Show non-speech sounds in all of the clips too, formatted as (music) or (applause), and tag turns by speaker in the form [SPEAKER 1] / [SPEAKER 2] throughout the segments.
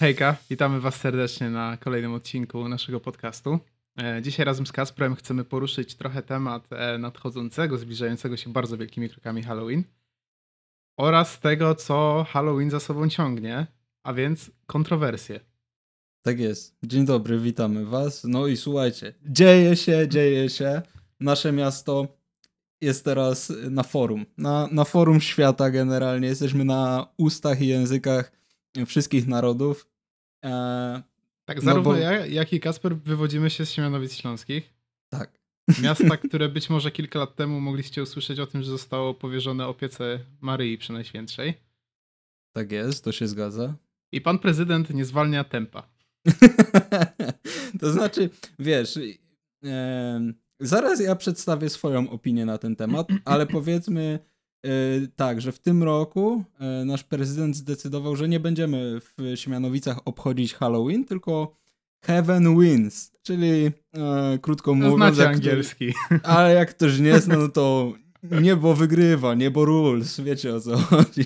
[SPEAKER 1] Hejka, witamy Was serdecznie na kolejnym odcinku naszego podcastu. E, Dzisiaj razem z Kasprem chcemy poruszyć trochę temat e, nadchodzącego, zbliżającego się bardzo wielkimi krokami Halloween oraz tego, co Halloween za sobą ciągnie, a więc kontrowersje.
[SPEAKER 2] Tak jest. Dzień dobry, witamy Was. No i słuchajcie, dzieje się, dzieje się. Nasze miasto jest teraz na forum. Na, na forum świata generalnie. Jesteśmy na ustach i językach wszystkich narodów. E,
[SPEAKER 1] Tak,
[SPEAKER 2] No
[SPEAKER 1] zarówno
[SPEAKER 2] bo-
[SPEAKER 1] ja, jak i Kasper wywodzimy się z Siemianowic Śląskich.
[SPEAKER 2] tak.
[SPEAKER 1] Miasta, (laughs) które być może kilka lat temu mogliście usłyszeć o tym, że zostało powierzone opiece Maryi Przenajświętszej.
[SPEAKER 2] Tak jest, to się zgadza.
[SPEAKER 1] I pan prezydent nie zwalnia tempa. (laughs)
[SPEAKER 2] to znaczy, wiesz, em, zaraz ja przedstawię swoją opinię na ten temat, ale powiedzmy e, tak, że w tym roku e, nasz prezydent zdecydował, że nie będziemy w Siemianowicach obchodzić Halloween, tylko Heaven Wins, czyli e, krótko
[SPEAKER 1] No,
[SPEAKER 2] mówiąc,
[SPEAKER 1] znacie
[SPEAKER 2] jak ktoś,
[SPEAKER 1] angielski. (laughs)
[SPEAKER 2] ale jak ktoś nie zna, no to niebo wygrywa, niebo rules, wiecie o co chodzi.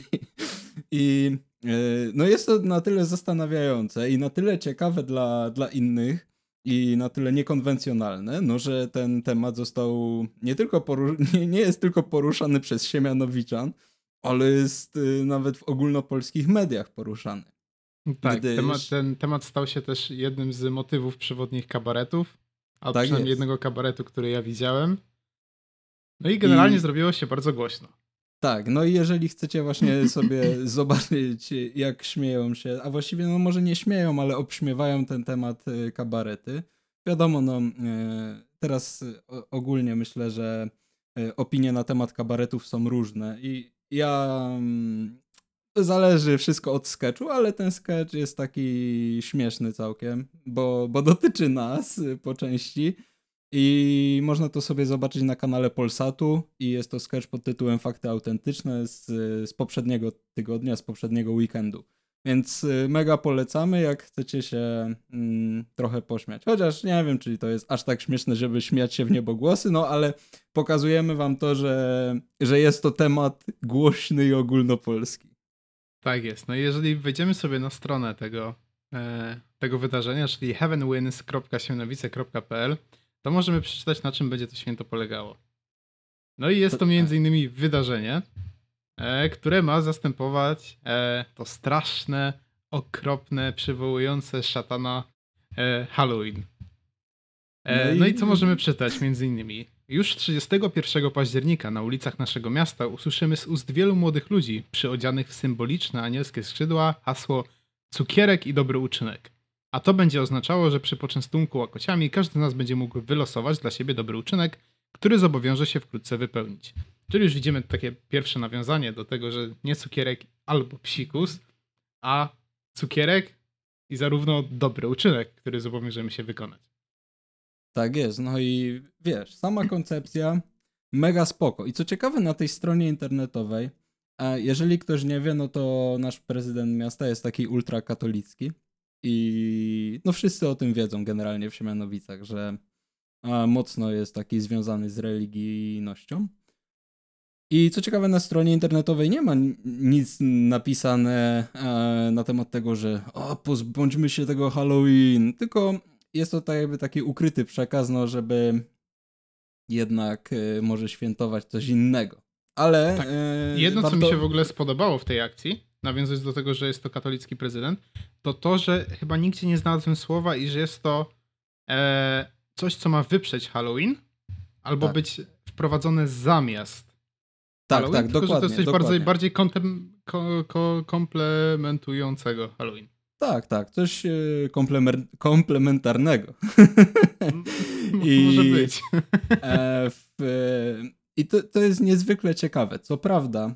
[SPEAKER 2] I e, no jest to na tyle zastanawiające i na tyle ciekawe dla, dla innych i na tyle niekonwencjonalne, no że ten temat został nie tylko poru- (laughs) nie, nie jest tylko poruszany przez Siemianowiczan, ale jest y, nawet w ogólnopolskich mediach poruszany.
[SPEAKER 1] Tak,
[SPEAKER 2] Gdyż-
[SPEAKER 1] temat, ten temat stał się też jednym z motywów przewodnich kabaretów, a
[SPEAKER 2] Tak
[SPEAKER 1] przynajmniej
[SPEAKER 2] jest.
[SPEAKER 1] jednego kabaretu, który ja widziałem. No i generalnie
[SPEAKER 2] I-
[SPEAKER 1] zrobiło się bardzo głośno.
[SPEAKER 2] Tak, no i jeżeli chcecie właśnie sobie (laughs) zobaczyć, jak śmieją się, a właściwie no może nie śmieją, ale obśmiewają ten temat y, kabarety. Wiadomo, no y, teraz y, ogólnie myślę, że opinie na temat kabaretów są różne i ja mm, zależy wszystko od sketchu, ale ten sketch jest taki śmieszny całkiem, bo, bo dotyczy nas po części. I można to sobie zobaczyć na kanale Polsatu i jest to sketch pod tytułem Fakty Autentyczne z, z poprzedniego tygodnia, z poprzedniego weekendu. Więc y, mega polecamy, jak chcecie się mm, trochę pośmiać. Chociaż nie wiem, czy to jest aż tak śmieszne, żeby śmiać się w niebogłosy, no ale pokazujemy wam to, że, że jest to temat głośny i ogólnopolski.
[SPEAKER 1] Tak jest. No jeżeli wejdziemy sobie na stronę tego, e, tego wydarzenia, czyli heavenwins.siemianowice.pl, to możemy przeczytać, na czym będzie to święto polegało. No i jest
[SPEAKER 2] To-
[SPEAKER 1] między innymi wydarzenie, e, które ma zastępować e, to straszne, okropne, przywołujące szatana e, Halloween.
[SPEAKER 2] No i-
[SPEAKER 1] no i co możemy przeczytać między innymi? Już 31 października na ulicach naszego miasta usłyszymy z ust wielu młodych ludzi przyodzianych w symboliczne anielskie skrzydła hasło cukierek i dobry uczynek. A to będzie oznaczało, że przy poczęstunku łakociami każdy z nas będzie mógł wylosować dla siebie dobry uczynek, który zobowiąże się wkrótce wypełnić. Czyli już widzimy takie pierwsze nawiązanie do tego, że nie cukierek albo psikus, a cukierek i zarówno dobry uczynek, który zobowiążemy się wykonać.
[SPEAKER 2] Tak jest, no i wiesz, sama koncepcja mega spoko. I co ciekawe, na tej stronie internetowej, jeżeli ktoś nie wie, no to nasz prezydent miasta jest taki ultrakatolicki i no wszyscy o tym wiedzą generalnie w Siemianowicach, że mocno jest taki związany z religijnością. I co ciekawe, na stronie internetowej nie ma nic napisane e, na temat tego, że o, pozbądźmy się tego Halloween, tylko jest to tak jakby taki ukryty przekaz, no, żeby jednak e, może świętować coś innego. Ale
[SPEAKER 1] Tak.
[SPEAKER 2] e,
[SPEAKER 1] Jedno, co
[SPEAKER 2] warto...
[SPEAKER 1] mi się w ogóle spodobało w tej akcji, nawiązując do tego, że jest to katolicki prezydent, to to, że chyba nigdzie nie znalazłem słowa i że jest to e, coś, co ma wyprzeć Halloween, albo
[SPEAKER 2] Tak.
[SPEAKER 1] być wprowadzone zamiast
[SPEAKER 2] Tak,
[SPEAKER 1] Halloween,
[SPEAKER 2] tak,
[SPEAKER 1] tylko,
[SPEAKER 2] dokładnie.
[SPEAKER 1] że to jest coś
[SPEAKER 2] dokładnie.
[SPEAKER 1] bardziej, bardziej kontem, ko, ko, komplementującego Halloween.
[SPEAKER 2] Tak, tak, coś e, komplemer... komplementarnego. (laughs) I-
[SPEAKER 1] Może być.
[SPEAKER 2] E, w, e, I to, to jest niezwykle ciekawe. Co prawda,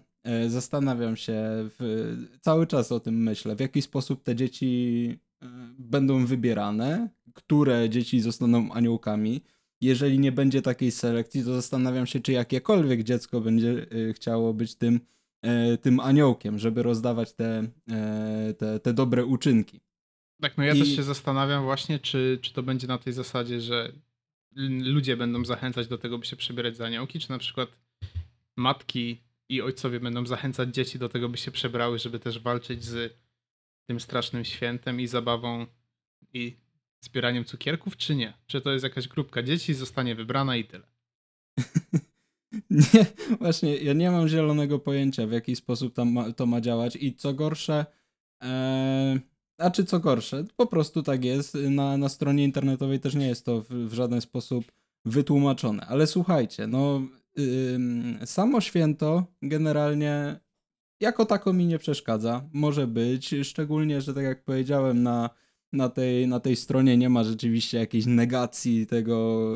[SPEAKER 2] zastanawiam się, w, cały czas o tym myślę, w jaki sposób te dzieci e, będą wybierane, które dzieci zostaną aniołkami. Jeżeli nie będzie takiej selekcji, to zastanawiam się, czy jakiekolwiek dziecko będzie e, chciało być tym, e, tym aniołkiem, żeby rozdawać te, e, te, te dobre uczynki.
[SPEAKER 1] Tak, no ja
[SPEAKER 2] I-
[SPEAKER 1] też się zastanawiam właśnie, czy, czy to będzie na tej zasadzie, że ludzie będą zachęcać do tego, by się przebierać za aniołki, czy na przykład matki i ojcowie będą zachęcać dzieci do tego, by się przebrały, żeby też walczyć z tym strasznym świętem i zabawą i zbieraniem cukierków, czy nie? Czy to jest jakaś grupka dzieci, zostanie wybrana i tyle? (laughs)
[SPEAKER 2] Nie, właśnie, ja nie mam zielonego pojęcia, w jaki sposób tam ma, to ma działać i co gorsze, e, a czy co gorsze, po prostu tak jest, na, na stronie internetowej też nie jest to w, w żaden sposób wytłumaczone, ale słuchajcie, no samo święto generalnie jako tako mi nie przeszkadza, może być, szczególnie, że tak jak powiedziałem na na tej, na tej stronie nie ma rzeczywiście jakiejś negacji tego,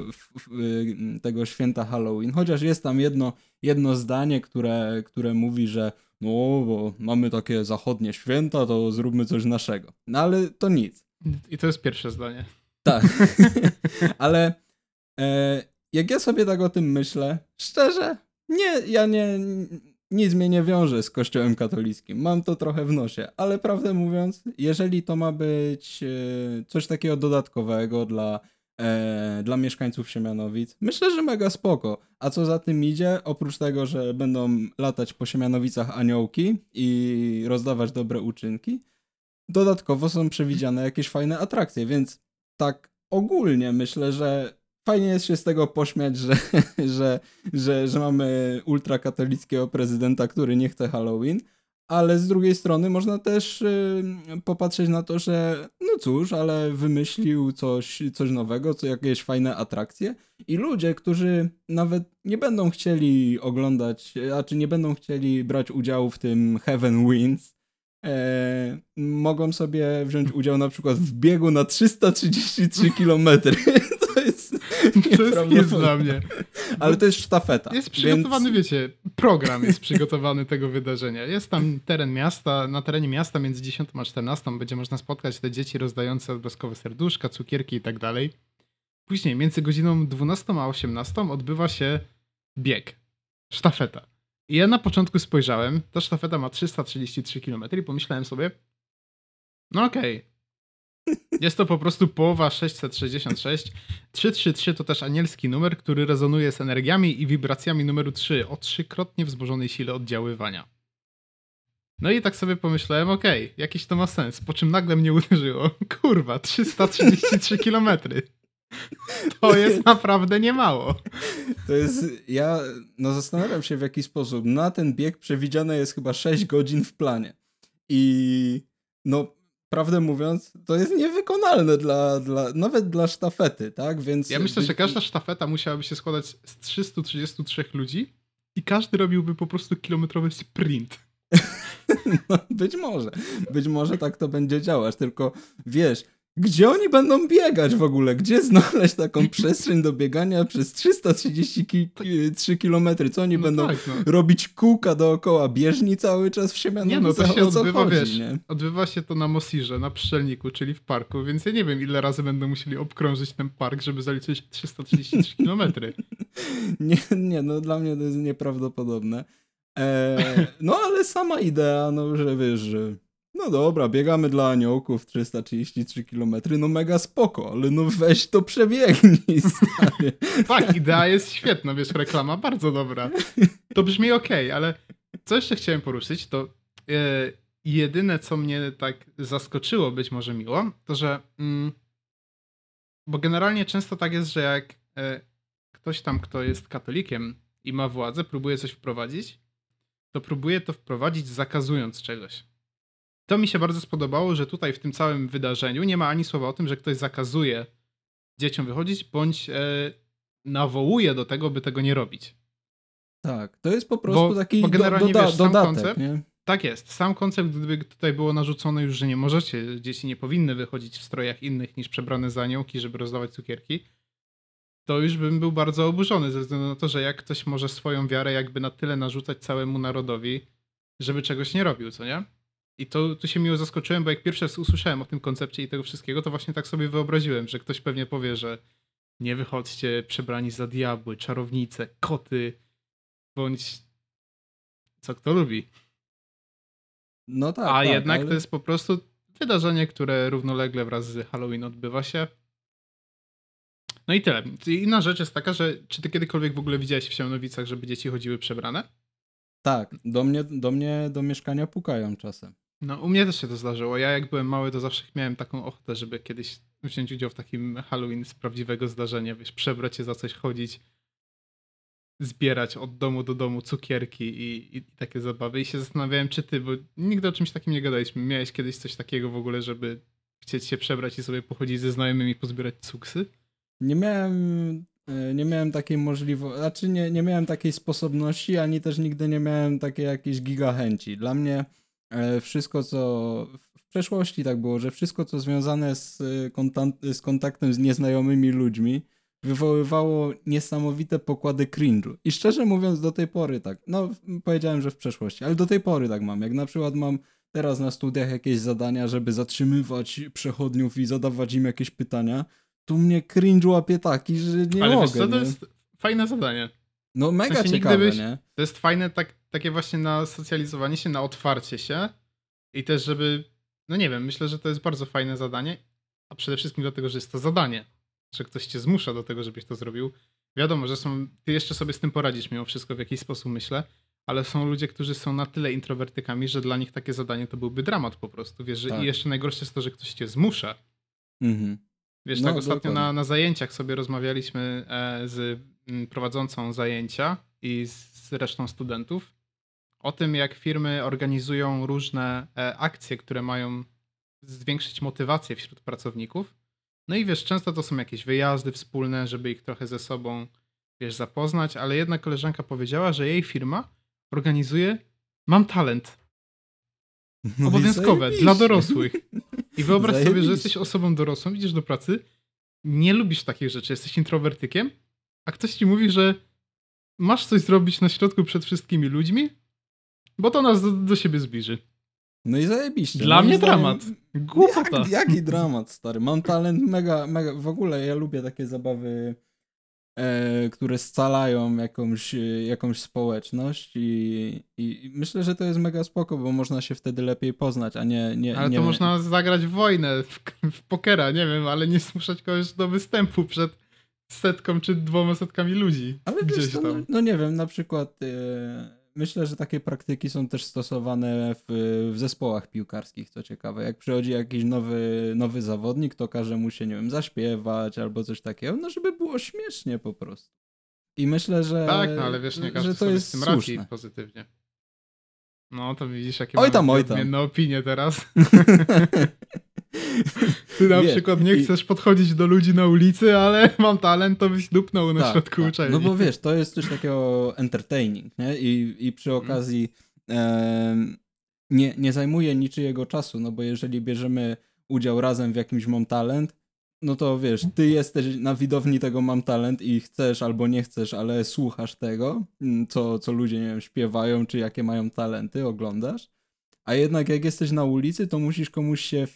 [SPEAKER 2] tego święta Halloween. Chociaż jest tam jedno, jedno zdanie, które, które mówi, że no, bo mamy takie zachodnie święta, to zróbmy coś naszego. No ale to nic.
[SPEAKER 1] I to jest pierwsze zdanie.
[SPEAKER 2] Tak. (laughs) ale e, jak ja sobie tak o tym myślę, szczerze, nie, ja nie, nic mnie nie wiąże z kościołem katolickim. Mam to trochę w nosie, ale prawdę mówiąc, jeżeli to ma być e, coś takiego dodatkowego dla, e, dla mieszkańców Siemianowic, myślę, że mega spoko. A co za tym idzie, oprócz tego, że będą latać po Siemianowicach aniołki i rozdawać dobre uczynki, dodatkowo są przewidziane jakieś fajne atrakcje, więc tak ogólnie myślę, że fajnie jest się z tego pośmiać, że, (laughs) że, że, że mamy ultrakatolickiego prezydenta, który nie chce Halloween, ale z drugiej strony można też popatrzeć na to, że no cóż, ale wymyślił coś, coś nowego, co jakieś fajne atrakcje i ludzie, którzy nawet nie będą chcieli oglądać, a czy nie będą chcieli brać udziału w tym Heaven Wins, e, mogą sobie wziąć udział na przykład w biegu na 333 km. (laughs) to jest
[SPEAKER 1] to jest nic dla mnie.
[SPEAKER 2] Ale to jest sztafeta.
[SPEAKER 1] Jest przygotowany, więc... wiecie, program jest przygotowany tego wydarzenia. Jest tam teren miasta, na terenie miasta między 10 a 14 będzie można spotkać te dzieci rozdające odblaskowe serduszka, cukierki i tak dalej. Później między godziną 12 a 18 odbywa się bieg, sztafeta. I ja na początku spojrzałem, ta sztafeta ma 333 km i pomyślałem sobie, no okej, okay, jest to po prostu połowa 666. 333 to też anielski numer, który rezonuje z energiami i wibracjami numeru 3 o trzykrotnie wzmożonej sile oddziaływania. No i tak sobie pomyślałem, okej, okay, jakiś to ma sens, po czym nagle mnie uderzyło. Kurwa, 333 kilometry. To jest naprawdę niemało.
[SPEAKER 2] To jest, ja no zastanawiam się w jaki sposób. Na ten bieg przewidziane jest chyba 6 godzin w planie. I no prawdę mówiąc, to jest niewykonalne dla, dla, nawet dla sztafety, tak? Więc
[SPEAKER 1] ja myślę, że każda sztafeta musiałaby się składać z 333 ludzi i każdy robiłby po prostu kilometrowy sprint. (laughs)
[SPEAKER 2] No, być może. Być może tak to będzie działać, tylko wiesz, gdzie oni będą biegać w ogóle? Gdzie znaleźć taką przestrzeń do biegania przez 333 km? Co oni no będą tak, no. robić kółka dookoła bieżni cały czas w Siemianowice?
[SPEAKER 1] Nie no, to się odbywa, chodzi, wiesz, nie? odbywa się to na Mosirze, na Pszczelniku, czyli w parku, więc ja nie wiem, ile razy będą musieli obkrążyć ten park, żeby zaliczyć 333 km. (laughs)
[SPEAKER 2] nie, nie, no dla mnie to jest nieprawdopodobne. Eee, no ale sama idea, no że wiesz, że no dobra, biegamy dla aniołków 333 km, no mega spoko, ale no weź to przebiegnij, (laughs) stary.
[SPEAKER 1] tak, idea jest świetna, wiesz, reklama bardzo dobra. To brzmi ok, ale co jeszcze chciałem poruszyć, to yy, jedyne, co mnie tak zaskoczyło, być może miło, to że mm, bo generalnie często tak jest, że jak yy, ktoś tam, kto jest katolikiem i ma władzę, próbuje coś wprowadzić, to próbuje to wprowadzić zakazując czegoś. To mi się bardzo spodobało, że tutaj w tym całym wydarzeniu nie ma ani słowa o tym, że ktoś zakazuje dzieciom wychodzić, bądź e, nawołuje do tego, by tego nie robić.
[SPEAKER 2] Tak, to jest po prostu
[SPEAKER 1] bo,
[SPEAKER 2] taki
[SPEAKER 1] bo generalnie,
[SPEAKER 2] do, do,
[SPEAKER 1] wiesz,
[SPEAKER 2] dodatek,
[SPEAKER 1] koncept,
[SPEAKER 2] nie?
[SPEAKER 1] Tak jest. Sam koncept, gdyby tutaj było narzucone już, że nie możecie, dzieci nie powinny wychodzić w strojach innych niż przebrane za aniołki, żeby rozdawać cukierki, to już bym był bardzo oburzony ze względu na to, że jak ktoś może swoją wiarę jakby na tyle narzucać całemu narodowi, żeby czegoś nie robił, co nie? I to tu się miło zaskoczyłem, bo jak pierwszy raz usłyszałem o tym koncepcie i tego wszystkiego, to właśnie tak sobie wyobraziłem, że ktoś pewnie powie, że nie wychodźcie przebrani za diabły, czarownice, koty, bądź co kto lubi.
[SPEAKER 2] No tak.
[SPEAKER 1] A
[SPEAKER 2] tak,
[SPEAKER 1] jednak
[SPEAKER 2] ale...
[SPEAKER 1] to jest po prostu wydarzenie, które równolegle wraz z Halloween odbywa się. No i tyle. Inna rzecz jest taka, że czy ty kiedykolwiek w ogóle widziałeś w Siemianowicach, żeby dzieci chodziły przebrane?
[SPEAKER 2] Tak, do mnie, do mnie do mieszkania pukają czasem.
[SPEAKER 1] No, u mnie też się to zdarzyło. Ja jak byłem mały, to zawsze miałem taką ochotę, żeby kiedyś wziąć udział w takim Halloween z prawdziwego zdarzenia, wiesz, przebrać się za coś, chodzić, zbierać od domu do domu cukierki i, i, takie zabawy. I się zastanawiałem, czy ty, bo nigdy o czymś takim nie gadaliśmy, miałeś kiedyś coś takiego w ogóle, żeby chcieć się przebrać i sobie pochodzić ze znajomymi, pozbierać cuksy?
[SPEAKER 2] Nie miałem, e, nie miałem takiej możliwości, znaczy nie, nie miałem takiej sposobności, ani też nigdy nie miałem takiej jakiejś giga chęci. Dla mnie wszystko, co w przeszłości tak było, że wszystko, co związane z, e, z kontaktem z nieznajomymi ludźmi, wywoływało niesamowite pokłady cringe'u. I szczerze mówiąc, do tej pory tak, no powiedziałem, że w przeszłości, ale do tej pory tak mam. Jak na przykład mam teraz na studiach jakieś zadania, żeby zatrzymywać przechodniów i zadawać im jakieś pytania, tu mnie cringe łapie taki, że nie
[SPEAKER 1] Ale
[SPEAKER 2] mogę.
[SPEAKER 1] co, to jest fajne zadanie.
[SPEAKER 2] No mega
[SPEAKER 1] sensie nigdy
[SPEAKER 2] ciekawe,
[SPEAKER 1] byś-
[SPEAKER 2] nie?
[SPEAKER 1] To jest fajne tak, takie właśnie na socjalizowanie się, na otwarcie się i też, żeby, no nie wiem, myślę, że to jest bardzo fajne zadanie, a przede wszystkim dlatego, że jest to zadanie, że ktoś cię zmusza do tego, żebyś to zrobił. Wiadomo, że są, ty jeszcze sobie z tym poradzisz mimo wszystko w jakiś sposób, myślę, ale są ludzie, którzy są na tyle introwertykami, że dla nich takie zadanie to byłby dramat po prostu, wiesz,
[SPEAKER 2] Tak.
[SPEAKER 1] i jeszcze najgorsze jest to, że ktoś cię zmusza.
[SPEAKER 2] Mhm.
[SPEAKER 1] Wiesz,
[SPEAKER 2] No,
[SPEAKER 1] tak ostatnio na, na zajęciach sobie rozmawialiśmy e, z mm, prowadzącą zajęcia i z resztą studentów o tym, jak firmy organizują różne e, akcje, które mają zwiększyć motywację wśród pracowników. No i wiesz, często to są jakieś wyjazdy wspólne, żeby ich trochę ze sobą, wiesz, zapoznać, ale jedna koleżanka powiedziała, że jej firma organizuje Mam talent.
[SPEAKER 2] No
[SPEAKER 1] Obowiązkowe
[SPEAKER 2] zajebiście.
[SPEAKER 1] dla dorosłych. I wyobraź sobie, że
[SPEAKER 2] Zajebiście.
[SPEAKER 1] jesteś osobą dorosłą, idziesz do pracy, nie lubisz takich rzeczy, jesteś introwertykiem, a ktoś ci mówi, że masz coś zrobić na środku przed wszystkimi ludźmi, bo to nas do, do siebie zbliży.
[SPEAKER 2] No i zajebiście.
[SPEAKER 1] Dla mnie
[SPEAKER 2] zdaniem-
[SPEAKER 1] dramat. Głupota.
[SPEAKER 2] Jak, jaki dramat, stary. Mam talent mega, mega. W ogóle ja lubię takie zabawy, e, które scalają jakąś, e, jakąś społeczność i, i, myślę, że to jest mega spoko, bo można się wtedy lepiej poznać, a nie... nie
[SPEAKER 1] Ale
[SPEAKER 2] nie...
[SPEAKER 1] to można zagrać w wojnę, w, w pokera, nie wiem, ale nie zmuszać kogoś do występu przed setką czy dwoma setkami ludzi.
[SPEAKER 2] Ale
[SPEAKER 1] gdzieś
[SPEAKER 2] wiesz, no,
[SPEAKER 1] tam.
[SPEAKER 2] no nie wiem, na przykład e, myślę, że takie praktyki są też stosowane w, w zespołach piłkarskich, co ciekawe. Jak przychodzi jakiś nowy, nowy zawodnik, to każe mu się, nie wiem, zaśpiewać albo coś takiego, no żeby było śmiesznie po prostu. I myślę, że,
[SPEAKER 1] Tak, no ale wiesz, nie każdy
[SPEAKER 2] że to
[SPEAKER 1] sobie
[SPEAKER 2] jest
[SPEAKER 1] z tym radzi
[SPEAKER 2] słuszne.
[SPEAKER 1] pozytywnie. No to widzisz, jakie
[SPEAKER 2] Oj tam,
[SPEAKER 1] mamy
[SPEAKER 2] oj tam.
[SPEAKER 1] opinie teraz. (laughs) Ty na przykład nie
[SPEAKER 2] i-
[SPEAKER 1] chcesz podchodzić do ludzi na ulicy, ale (laughs) mam talent, to byś dupnął na
[SPEAKER 2] Tak,
[SPEAKER 1] środku
[SPEAKER 2] tak.
[SPEAKER 1] uczelni.
[SPEAKER 2] No bo wiesz, to jest coś takiego entertaining, nie? I, i przy
[SPEAKER 1] Mhm.
[SPEAKER 2] okazji em, nie, nie zajmuje niczyjego czasu, no bo jeżeli bierzemy udział razem w jakimś mam talent, no to wiesz, ty jesteś na widowni tego mam talent i chcesz albo nie chcesz, ale słuchasz tego, mm, co, co ludzie, nie wiem, śpiewają, czy jakie mają talenty, oglądasz. A jednak jak jesteś na ulicy, to musisz komuś się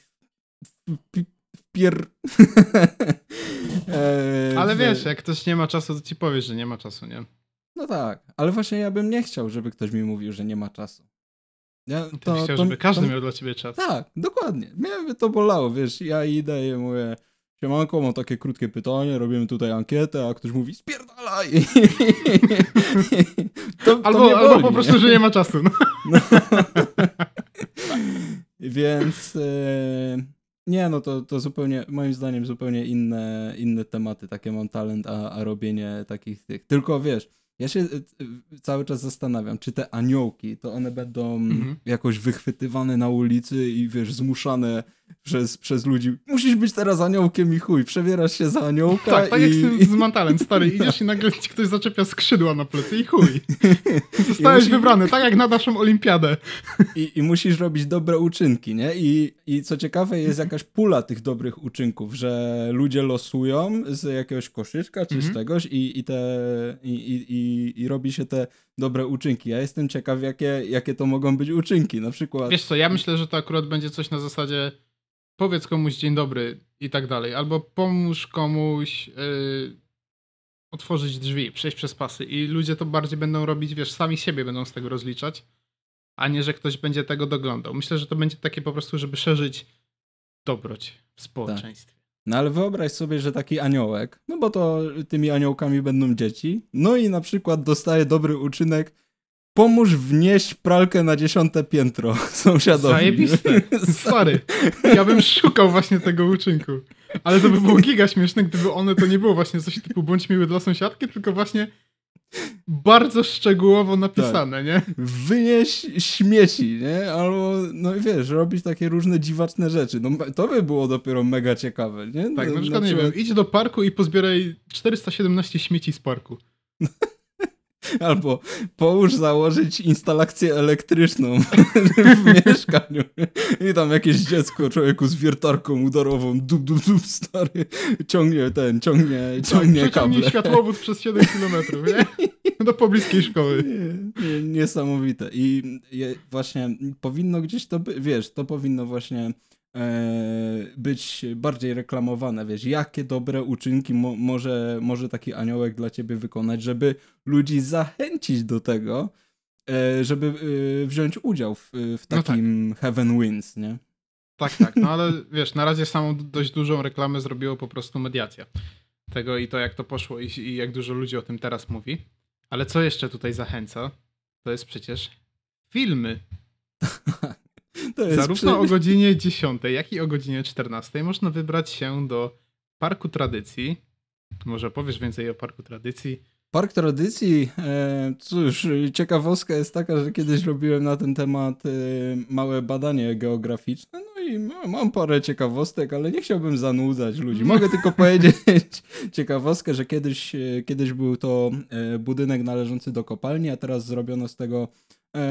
[SPEAKER 2] wpier... (laughs) e,
[SPEAKER 1] Ale wiesz, jak ktoś nie ma czasu, to ci powiesz, że nie ma czasu, nie?
[SPEAKER 2] no tak, ale właśnie ja bym nie chciał, żeby ktoś mi mówił, że nie ma czasu. Ja,
[SPEAKER 1] Ty byś chciał, żeby każdy miał dla ciebie czas.
[SPEAKER 2] Tak, dokładnie. Mnie by to bolało, wiesz, ja idę i mówię, siemanko, mam takie krótkie pytanie, robimy tutaj ankietę, a ktoś mówi, spierdalaj! (laughs) to, to
[SPEAKER 1] Albo,
[SPEAKER 2] mnie
[SPEAKER 1] albo
[SPEAKER 2] boli,
[SPEAKER 1] po prostu, że nie ma czasu. No.
[SPEAKER 2] No. (laughs) Więc e, nie, no to, to zupełnie, moim zdaniem, zupełnie inne, inne tematy. Takie mam talent, a, a robienie takich tych. Tylko wiesz, ja się e, cały czas zastanawiam, czy te aniołki, to one będą
[SPEAKER 1] Mhm.
[SPEAKER 2] jakoś wychwytywane na ulicy i wiesz, zmuszane przez, przez ludzi. Musisz być teraz aniołkiem i chuj, przebierasz się za aniołka
[SPEAKER 1] Tak, tak
[SPEAKER 2] i...
[SPEAKER 1] jak z, z Mantalem, stary, (laughs) idziesz i nagle ci ktoś zaczepia skrzydła na plecy i chuj. (laughs) Zostałeś
[SPEAKER 2] musi-
[SPEAKER 1] wybrany, tak jak na naszą olimpiadę.
[SPEAKER 2] I, I musisz robić dobre uczynki, nie? I, I co ciekawe, jest jakaś pula tych dobrych uczynków, że ludzie losują z jakiegoś koszyczka czy
[SPEAKER 1] Mhm.
[SPEAKER 2] z czegoś i, i, te, i, i, i, i robi się te dobre uczynki. Ja jestem ciekaw, jakie, jakie to mogą być uczynki. Na przykład.
[SPEAKER 1] Wiesz co, ja myślę, że to akurat będzie coś na zasadzie powiedz komuś dzień dobry i tak dalej, albo pomóż komuś yy, otworzyć drzwi, przejść przez pasy i ludzie to bardziej będą robić, wiesz, sami siebie będą z tego rozliczać, a nie, że ktoś będzie tego doglądał. Myślę, że to będzie takie po prostu, żeby szerzyć dobroć w społeczeństwie.
[SPEAKER 2] No ale wyobraź sobie, że taki aniołek, no bo to tymi aniołkami będą dzieci, no i na przykład dostaje dobry uczynek Pomóż wnieść pralkę na dziesiąte piętro (laughs) sąsiadowi.
[SPEAKER 1] Zajebiste. (laughs) Stary, ja bym szukał właśnie tego uczynku. Ale to by było giga śmieszne, gdyby one to nie było właśnie coś typu bądź miły dla sąsiadki, tylko właśnie bardzo szczegółowo napisane, nie?
[SPEAKER 2] Wynieś śmieci, nie? Albo, no wiesz, robić takie różne dziwaczne rzeczy. No to by było dopiero mega ciekawe, nie?
[SPEAKER 1] Tak,
[SPEAKER 2] No,
[SPEAKER 1] na przykład, nie wiem, idź do parku i pozbieraj 417 śmieci z parku. (laughs)
[SPEAKER 2] Albo połóż założyć instalację elektryczną (laughs) w mieszkaniu. I tam jakieś dziecko, człowieku z wiertarką udarową, dup, dup, dup, stary, ciągnie ten, ciągnie, ciągnie
[SPEAKER 1] tak,
[SPEAKER 2] kable.
[SPEAKER 1] światłowód przez 7 km, nie? (laughs) Do pobliskiej szkoły.
[SPEAKER 2] Nie, nie, niesamowite. I je, właśnie powinno gdzieś to, by, wiesz, to powinno właśnie być bardziej reklamowane, wiesz, jakie dobre uczynki mo, może, może taki aniołek dla ciebie wykonać, żeby ludzi zachęcić do tego, e, żeby e, wziąć udział w, w
[SPEAKER 1] No tak.
[SPEAKER 2] takim Heaven Wins, nie?
[SPEAKER 1] Tak, tak, no ale wiesz, na razie samą dość dużą reklamę zrobiło po prostu mediacja. Tego i to, jak to poszło i, i jak dużo ludzi o tym teraz mówi. Ale co jeszcze tutaj zachęca, to jest przecież filmy. (laughs) Zarówno
[SPEAKER 2] przy-
[SPEAKER 1] o godzinie 10, jak i o godzinie 14 można wybrać się do Parku Tradycji. Może powiesz więcej o Parku Tradycji?
[SPEAKER 2] Park Tradycji, e, cóż, ciekawostka jest taka, że kiedyś robiłem na ten temat e, małe badanie geograficzne, no i ma- mam parę ciekawostek, ale nie chciałbym zanudzać ludzi. Mogę tylko powiedzieć (laughs) ciekawostkę, że kiedyś, e, kiedyś był to budynek należący do kopalni, a teraz zrobiono z tego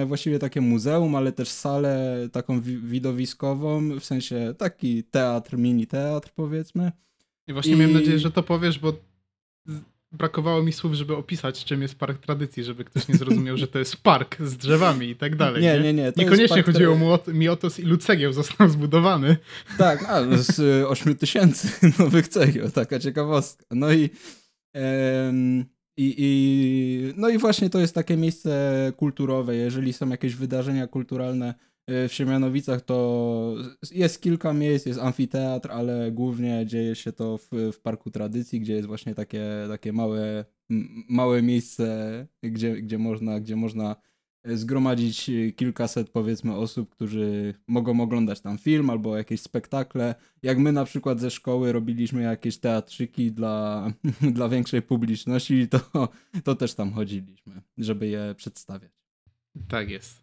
[SPEAKER 2] właściwie takie muzeum, ale też salę taką wi- widowiskową, w sensie taki teatr, mini teatr powiedzmy.
[SPEAKER 1] I właśnie
[SPEAKER 2] I-
[SPEAKER 1] miałem nadzieję, że to powiesz, bo z- brakowało mi słów, żeby opisać, czym jest Park Tradycji, żeby ktoś nie zrozumiał, że to jest park z drzewami i tak dalej.
[SPEAKER 2] Nie, nie, nie. jest
[SPEAKER 1] Niekoniecznie chodziło mu o, mi o to, z ilu cegieł został zbudowany.
[SPEAKER 2] Tak, a z y, 8 tysięcy (laughs) nowych cegieł, taka ciekawostka. No i, em, i, i, no i właśnie to jest takie miejsce kulturowe. Jeżeli są jakieś wydarzenia kulturalne y, w Siemianowicach, to jest kilka miejsc, jest amfiteatr, ale głównie dzieje się to w, w Parku Tradycji, gdzie jest właśnie takie, takie małe, małe miejsce, gdzie, gdzie, można, gdzie można zgromadzić kilkaset powiedzmy osób, którzy mogą oglądać tam film albo jakieś spektakle. Jak my na przykład ze szkoły robiliśmy jakieś teatrzyki dla, (laughs) dla większej publiczności, to, to też tam chodziliśmy, żeby je przedstawiać.
[SPEAKER 1] Tak jest.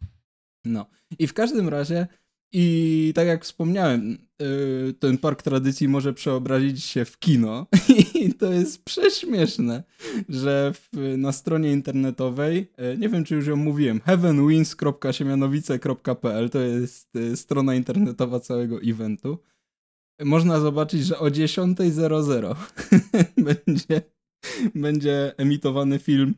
[SPEAKER 2] No i w każdym razie i tak jak wspomniałem, yy, ten park tradycji może przeobrazić się w kino (laughs) i to jest prześmieszne, że w, na stronie internetowej, yy, nie wiem czy już ją mówiłem, heavenwins.siemianowice.pl to jest yy, strona internetowa całego eventu. Można zobaczyć, że o 10.00 (laughs) będzie, będzie emitowany film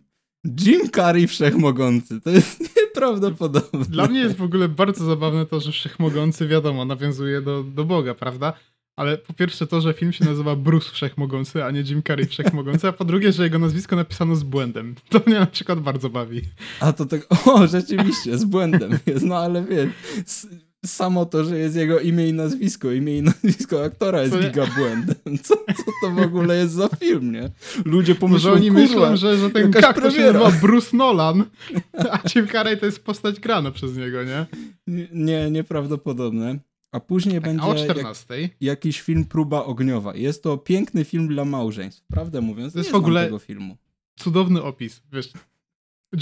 [SPEAKER 2] Jim Carrey Wszechmogący. To jest nieprawdopodobne.
[SPEAKER 1] Dla mnie jest w ogóle bardzo zabawne to, że Wszechmogący, wiadomo, nawiązuje do, do Boga, prawda? Ale po pierwsze to, że film się nazywa Bruce Wszechmogący, a nie Jim Carrey Wszechmogący, a po drugie, że jego nazwisko napisano z błędem. To mnie na przykład bardzo bawi.
[SPEAKER 2] A to tak, o, rzeczywiście, z błędem jest, no ale wiesz, s- samo to, że jest jego imię i nazwisko, imię i nazwisko aktora jest giga błędem. (laughs) Co, co to w ogóle jest za film, nie? Ludzie pomyślą,
[SPEAKER 1] Może oni myślą, że, że ten
[SPEAKER 2] jakaś
[SPEAKER 1] kak to się nazywa Bruce (laughs) Nolan, a Jim Carrey to jest postać grana przez niego, nie?
[SPEAKER 2] nie, nie, nieprawdopodobne. A później
[SPEAKER 1] Tak,
[SPEAKER 2] będzie
[SPEAKER 1] a o
[SPEAKER 2] jak,
[SPEAKER 1] 14.
[SPEAKER 2] jakiś film Próba Ogniowa. Jest to piękny film dla małżeństw, prawdę mówiąc.
[SPEAKER 1] To jest w ogóle-
[SPEAKER 2] tego filmu.
[SPEAKER 1] cudowny opis, wiesz.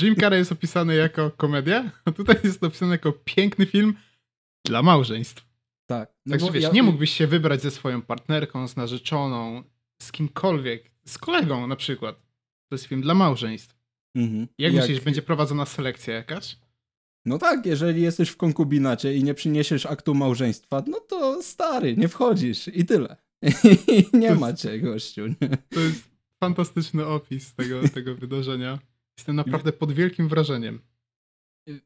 [SPEAKER 1] Jim Carrey jest opisany jako komedia, a tutaj jest opisany jako piękny film dla małżeństw.
[SPEAKER 2] Tak. No
[SPEAKER 1] Także wiesz,
[SPEAKER 2] ja-
[SPEAKER 1] nie mógłbyś się wybrać ze swoją partnerką, z narzeczoną, z kimkolwiek, z kolegą na przykład. To jest film dla małżeństw.
[SPEAKER 2] Mhm.
[SPEAKER 1] Jak,
[SPEAKER 2] Jak-
[SPEAKER 1] myślisz, będzie prowadzona selekcja jakaś?
[SPEAKER 2] No tak, jeżeli jesteś w konkubinacie i nie przyniesiesz aktu małżeństwa, no to stary, nie wchodzisz i tyle. I (laughs) nie
[SPEAKER 1] To
[SPEAKER 2] ma cię, gościu. Nie?
[SPEAKER 1] To jest fantastyczny opis tego, tego wydarzenia. Jestem naprawdę pod wielkim wrażeniem.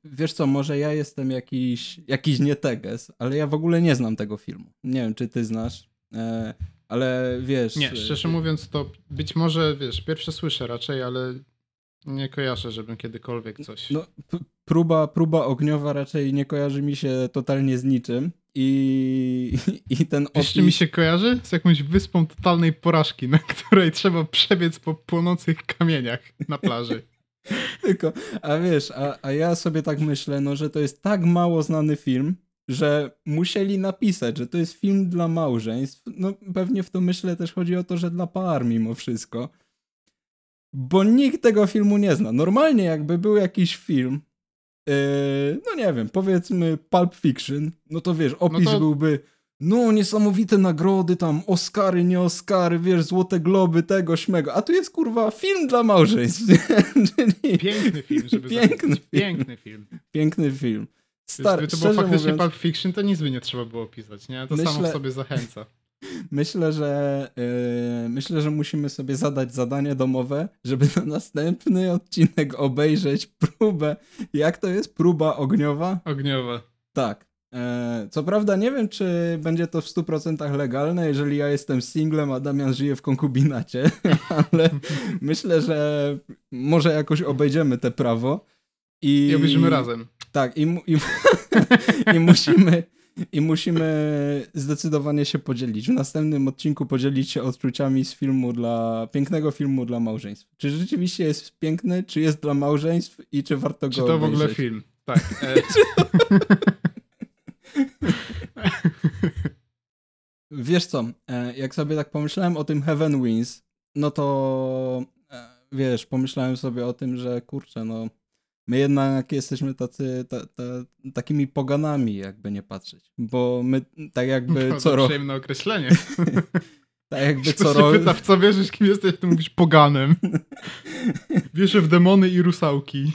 [SPEAKER 2] Wiesz co, może ja jestem jakiś, jakiś nieteges, ale ja w ogóle nie znam tego filmu. Nie wiem, czy ty znasz, e, ale wiesz...
[SPEAKER 1] Nie, szczerze
[SPEAKER 2] e,
[SPEAKER 1] mówiąc, to być może, wiesz, pierwsze słyszę raczej, ale nie kojarzę, żebym kiedykolwiek coś...
[SPEAKER 2] No, próba, próba ogniowa raczej nie kojarzy mi się totalnie z niczym i, (laughs) i ten
[SPEAKER 1] Wiesz, czy mi się kojarzy? Z jakąś wyspą totalnej porażki, na której trzeba przebiec po płonących kamieniach na plaży. (laughs)
[SPEAKER 2] Tylko, a wiesz, a, a ja sobie tak myślę, no, że to jest tak mało znany film, że musieli napisać, że to jest film dla małżeństw. No pewnie w to myślę też chodzi o to, że dla par mimo wszystko. Bo nikt tego filmu nie zna. Normalnie jakby był jakiś film, yy, no nie wiem, powiedzmy Pulp Fiction, no to wiesz, opis
[SPEAKER 1] to-
[SPEAKER 2] byłby no niesamowite nagrody tam, Oscary, nie Oscary, wiesz, Złote Globy, tego, śmego. A tu jest kurwa film dla małżeństw. (laughs)
[SPEAKER 1] Piękny film, żeby (laughs)
[SPEAKER 2] Piękny film.
[SPEAKER 1] Piękny film.
[SPEAKER 2] piękny film.
[SPEAKER 1] Star,
[SPEAKER 2] Star,
[SPEAKER 1] Gdyby to było faktycznie
[SPEAKER 2] mówiąc,
[SPEAKER 1] Pulp Fiction, to nic by nie trzeba było pisać, nie? To samo
[SPEAKER 2] Myślę-
[SPEAKER 1] w sobie zachęca. (laughs)
[SPEAKER 2] Myślę, że yy, myślę, że musimy sobie zadać zadanie domowe, żeby na następny odcinek obejrzeć próbę. Jak to jest? Próba ogniowa?
[SPEAKER 1] Ogniowe.
[SPEAKER 2] Tak. E, co prawda nie wiem, czy będzie to w 100% legalne, jeżeli ja jestem singlem, a Damian żyje w konkubinacie, (laughs) ale myślę, że może jakoś obejdziemy te prawo. I,
[SPEAKER 1] I obejrzymy razem.
[SPEAKER 2] Tak, i, i, (laughs) i musimy. I musimy zdecydowanie się podzielić. W następnym odcinku podzielić się odczuciami z filmu dla pięknego filmu dla małżeństw. Czy rzeczywiście jest piękny, czy jest dla małżeństw i czy warto go
[SPEAKER 1] Czy to w ogóle film? Tak. E, (laughs)
[SPEAKER 2] Wiesz co, e, jak sobie tak pomyślałem o tym Heaven Wins, no to e, wiesz, pomyślałem sobie o tym, że kurczę, no my jednak jesteśmy tacy, ta, ta, takimi poganami, jakby nie patrzeć. Bo my tak jakby (laughs)
[SPEAKER 1] to,
[SPEAKER 2] co
[SPEAKER 1] to
[SPEAKER 2] rok,
[SPEAKER 1] przyjemne określenie. (laughs)
[SPEAKER 2] tak jakby co
[SPEAKER 1] się
[SPEAKER 2] rok,
[SPEAKER 1] pyta, w co wierzysz, kim jesteś, to mówisz poganem. (laughs) Wierzę w demony i rusałki.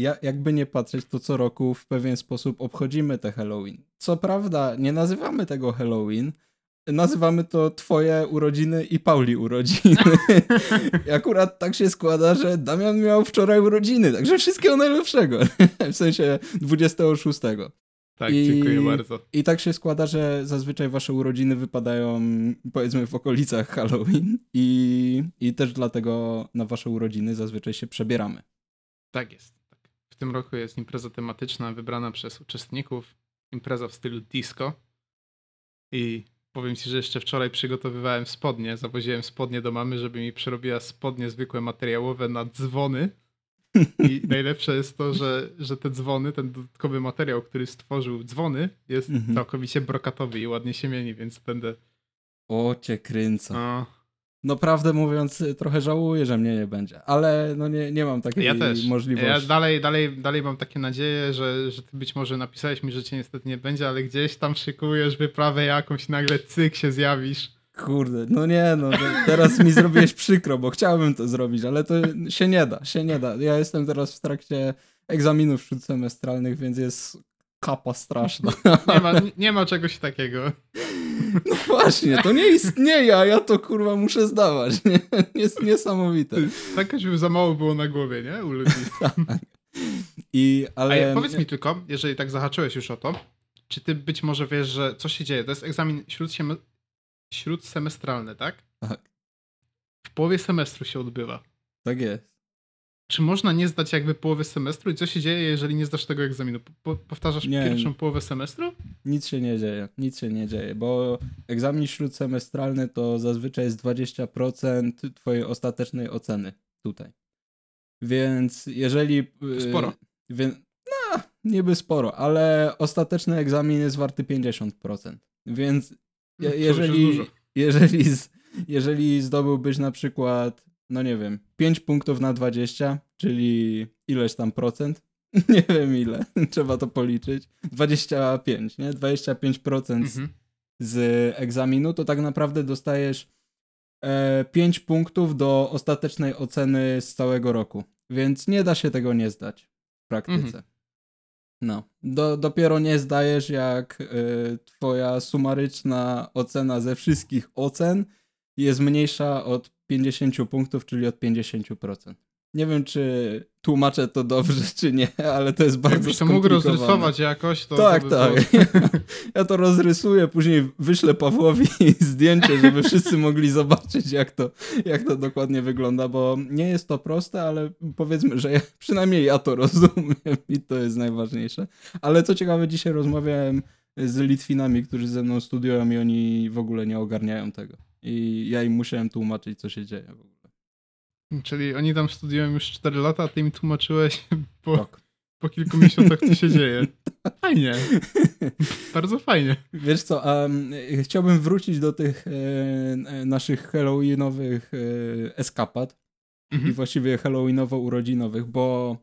[SPEAKER 2] Ja, jakby nie patrzeć, to co roku w pewien sposób obchodzimy te Halloween. Co prawda, nie nazywamy tego Halloween, nazywamy to twoje urodziny i Pauli urodziny. I (laughs) akurat tak się składa, że Damian miał wczoraj urodziny, także wszystkiego najlepszego. (laughs) w sensie 26.
[SPEAKER 1] Tak,
[SPEAKER 2] I-
[SPEAKER 1] dziękuję bardzo.
[SPEAKER 2] I tak się składa, że zazwyczaj wasze urodziny wypadają powiedzmy w okolicach Halloween i, i też dlatego na wasze urodziny zazwyczaj się przebieramy.
[SPEAKER 1] Tak jest. W tym roku jest impreza tematyczna wybrana przez uczestników. Impreza w stylu disco. I powiem ci, że jeszcze wczoraj przygotowywałem spodnie. Zawoziłem spodnie do mamy, żeby mi przerobiła spodnie zwykłe materiałowe na dzwony. I (laughs) najlepsze jest to, że, że te dzwony, ten dodatkowy materiał, który stworzył dzwony, jest
[SPEAKER 2] Mhm.
[SPEAKER 1] całkowicie brokatowy i ładnie się mieni, więc będę.
[SPEAKER 2] O cię kręca.
[SPEAKER 1] No,
[SPEAKER 2] No prawdę mówiąc, trochę żałuję, że mnie nie będzie, ale no nie, nie mam takiej
[SPEAKER 1] ja też.
[SPEAKER 2] możliwości.
[SPEAKER 1] Ja dalej, dalej, dalej mam takie nadzieje, że, że ty być może napisałeś mi, że cię niestety nie będzie, ale gdzieś tam szykujesz wyprawę jakąś, nagle cyk się zjawisz.
[SPEAKER 2] Kurde, no nie, no to teraz mi zrobiłeś przykro, bo chciałbym to zrobić, ale to się nie da, się nie da. Ja jestem teraz w trakcie egzaminów śródsemestralnych, więc jest kapa straszna.
[SPEAKER 1] Nie ma, nie ma czegoś takiego.
[SPEAKER 2] No właśnie, to nie istnieje, a ja to kurwa muszę zdawać. Nie? Jest niesamowite.
[SPEAKER 1] Tak żeby za mało było na głowie, nie? U ludzi. (laughs)
[SPEAKER 2] I,
[SPEAKER 1] A
[SPEAKER 2] ale...
[SPEAKER 1] ja, powiedz mi tylko, jeżeli tak zahaczyłeś już o to, czy ty być może wiesz, że co się dzieje? To jest egzamin śródseme- śródsemestralny, tak?
[SPEAKER 2] Tak,
[SPEAKER 1] W połowie semestru się odbywa.
[SPEAKER 2] tak jest.
[SPEAKER 1] Czy można nie zdać jakby połowy semestru i co się dzieje, jeżeli nie zdasz tego egzaminu? Po, powtarzasz
[SPEAKER 2] Nie.
[SPEAKER 1] pierwszą połowę semestru?
[SPEAKER 2] Nic się nie dzieje, nic się nie dzieje, bo egzamin śródsemestralny to zazwyczaj jest 20% twojej ostatecznej oceny tutaj. Więc jeżeli...
[SPEAKER 1] To sporo.
[SPEAKER 2] Więc, no, niby sporo, ale ostateczny egzamin jest warty 50%. Więc je,
[SPEAKER 1] już jest
[SPEAKER 2] jeżeli, jeżeli, z, jeżeli zdobyłbyś na przykład, no nie wiem, 5 punktów na 20, czyli ileś tam procent, (laughs) nie wiem ile, (laughs) trzeba to policzyć, 25, nie? 25%
[SPEAKER 1] Mhm.
[SPEAKER 2] z egzaminu, to tak naprawdę dostajesz e, 5 punktów do ostatecznej oceny z całego roku. Więc nie da się tego nie zdać w praktyce.
[SPEAKER 1] Mhm.
[SPEAKER 2] No. Do, dopiero nie zdajesz, jak e, twoja sumaryczna ocena ze wszystkich ocen jest mniejsza od 50 punktów, czyli od 50%. Nie wiem, czy tłumaczę to dobrze, (laughs) czy nie, ale to jest bardzo
[SPEAKER 1] Jakbyś to mógł rozrysować jakoś, to.
[SPEAKER 2] Tak,
[SPEAKER 1] to
[SPEAKER 2] tak.
[SPEAKER 1] Było... (laughs)
[SPEAKER 2] Ja to rozrysuję, później wyślę Pawłowi (laughs) zdjęcie, żeby wszyscy mogli zobaczyć, jak to, jak to dokładnie wygląda, bo nie jest to proste, ale powiedzmy, że ja, przynajmniej ja to rozumiem i to jest najważniejsze. Ale co ciekawe, dzisiaj rozmawiałem z Litwinami, którzy ze mną studiują i oni w ogóle nie ogarniają tego. I ja im musiałem tłumaczyć, co się dzieje w ogóle.
[SPEAKER 1] Czyli oni tam studiują już 4 lata, a ty mi tłumaczyłeś (laughs) po,
[SPEAKER 2] Rok.
[SPEAKER 1] po kilku miesiącach, co się dzieje. (laughs) Fajnie. Bardzo fajnie.
[SPEAKER 2] Wiesz co, e, chciałbym wrócić do tych e, e, naszych halloweenowych e, eskapad i
[SPEAKER 1] Mhm.
[SPEAKER 2] właściwie halloweenowo-urodzinowych, bo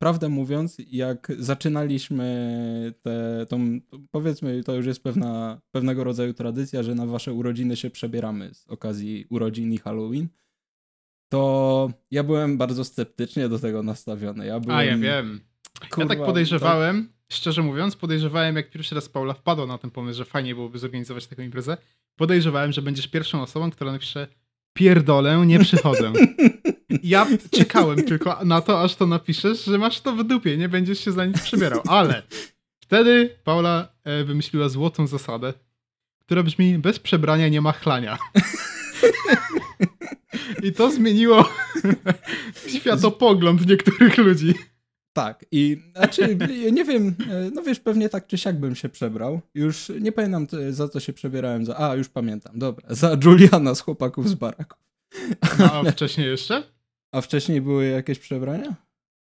[SPEAKER 2] prawdę mówiąc, jak zaczynaliśmy te, tą, powiedzmy, to już jest pewna, pewnego rodzaju tradycja, że na wasze urodziny się przebieramy z okazji urodzin i Halloween, to ja byłem bardzo sceptycznie do tego nastawiony. Ja byłem,
[SPEAKER 1] A, ja wiem.
[SPEAKER 2] kurwa,
[SPEAKER 1] ja tak podejrzewałem, szczerze mówiąc, podejrzewałem, jak pierwszy raz Paula wpadła na ten pomysł, że fajnie byłoby zorganizować taką imprezę, podejrzewałem, że będziesz pierwszą osobą, która napisze pierdolę, nie przychodzę. (laughs) Ja czekałem tylko na to, aż to napiszesz, że masz to w dupie, nie będziesz się za nic przebierał. Ale wtedy Paula e, wymyśliła złotą zasadę, która brzmi bez przebrania nie ma chlania. I to zmieniło światopogląd niektórych ludzi.
[SPEAKER 2] Tak, i znaczy, nie wiem, e, no wiesz, pewnie tak czy siak bym się przebrał. Już nie pamiętam t- za co się przebierałem. Za, a, już pamiętam, dobra. Za Juliana z chłopaków z baraku.
[SPEAKER 1] A wcześniej jeszcze?
[SPEAKER 2] A wcześniej były jakieś przebrania?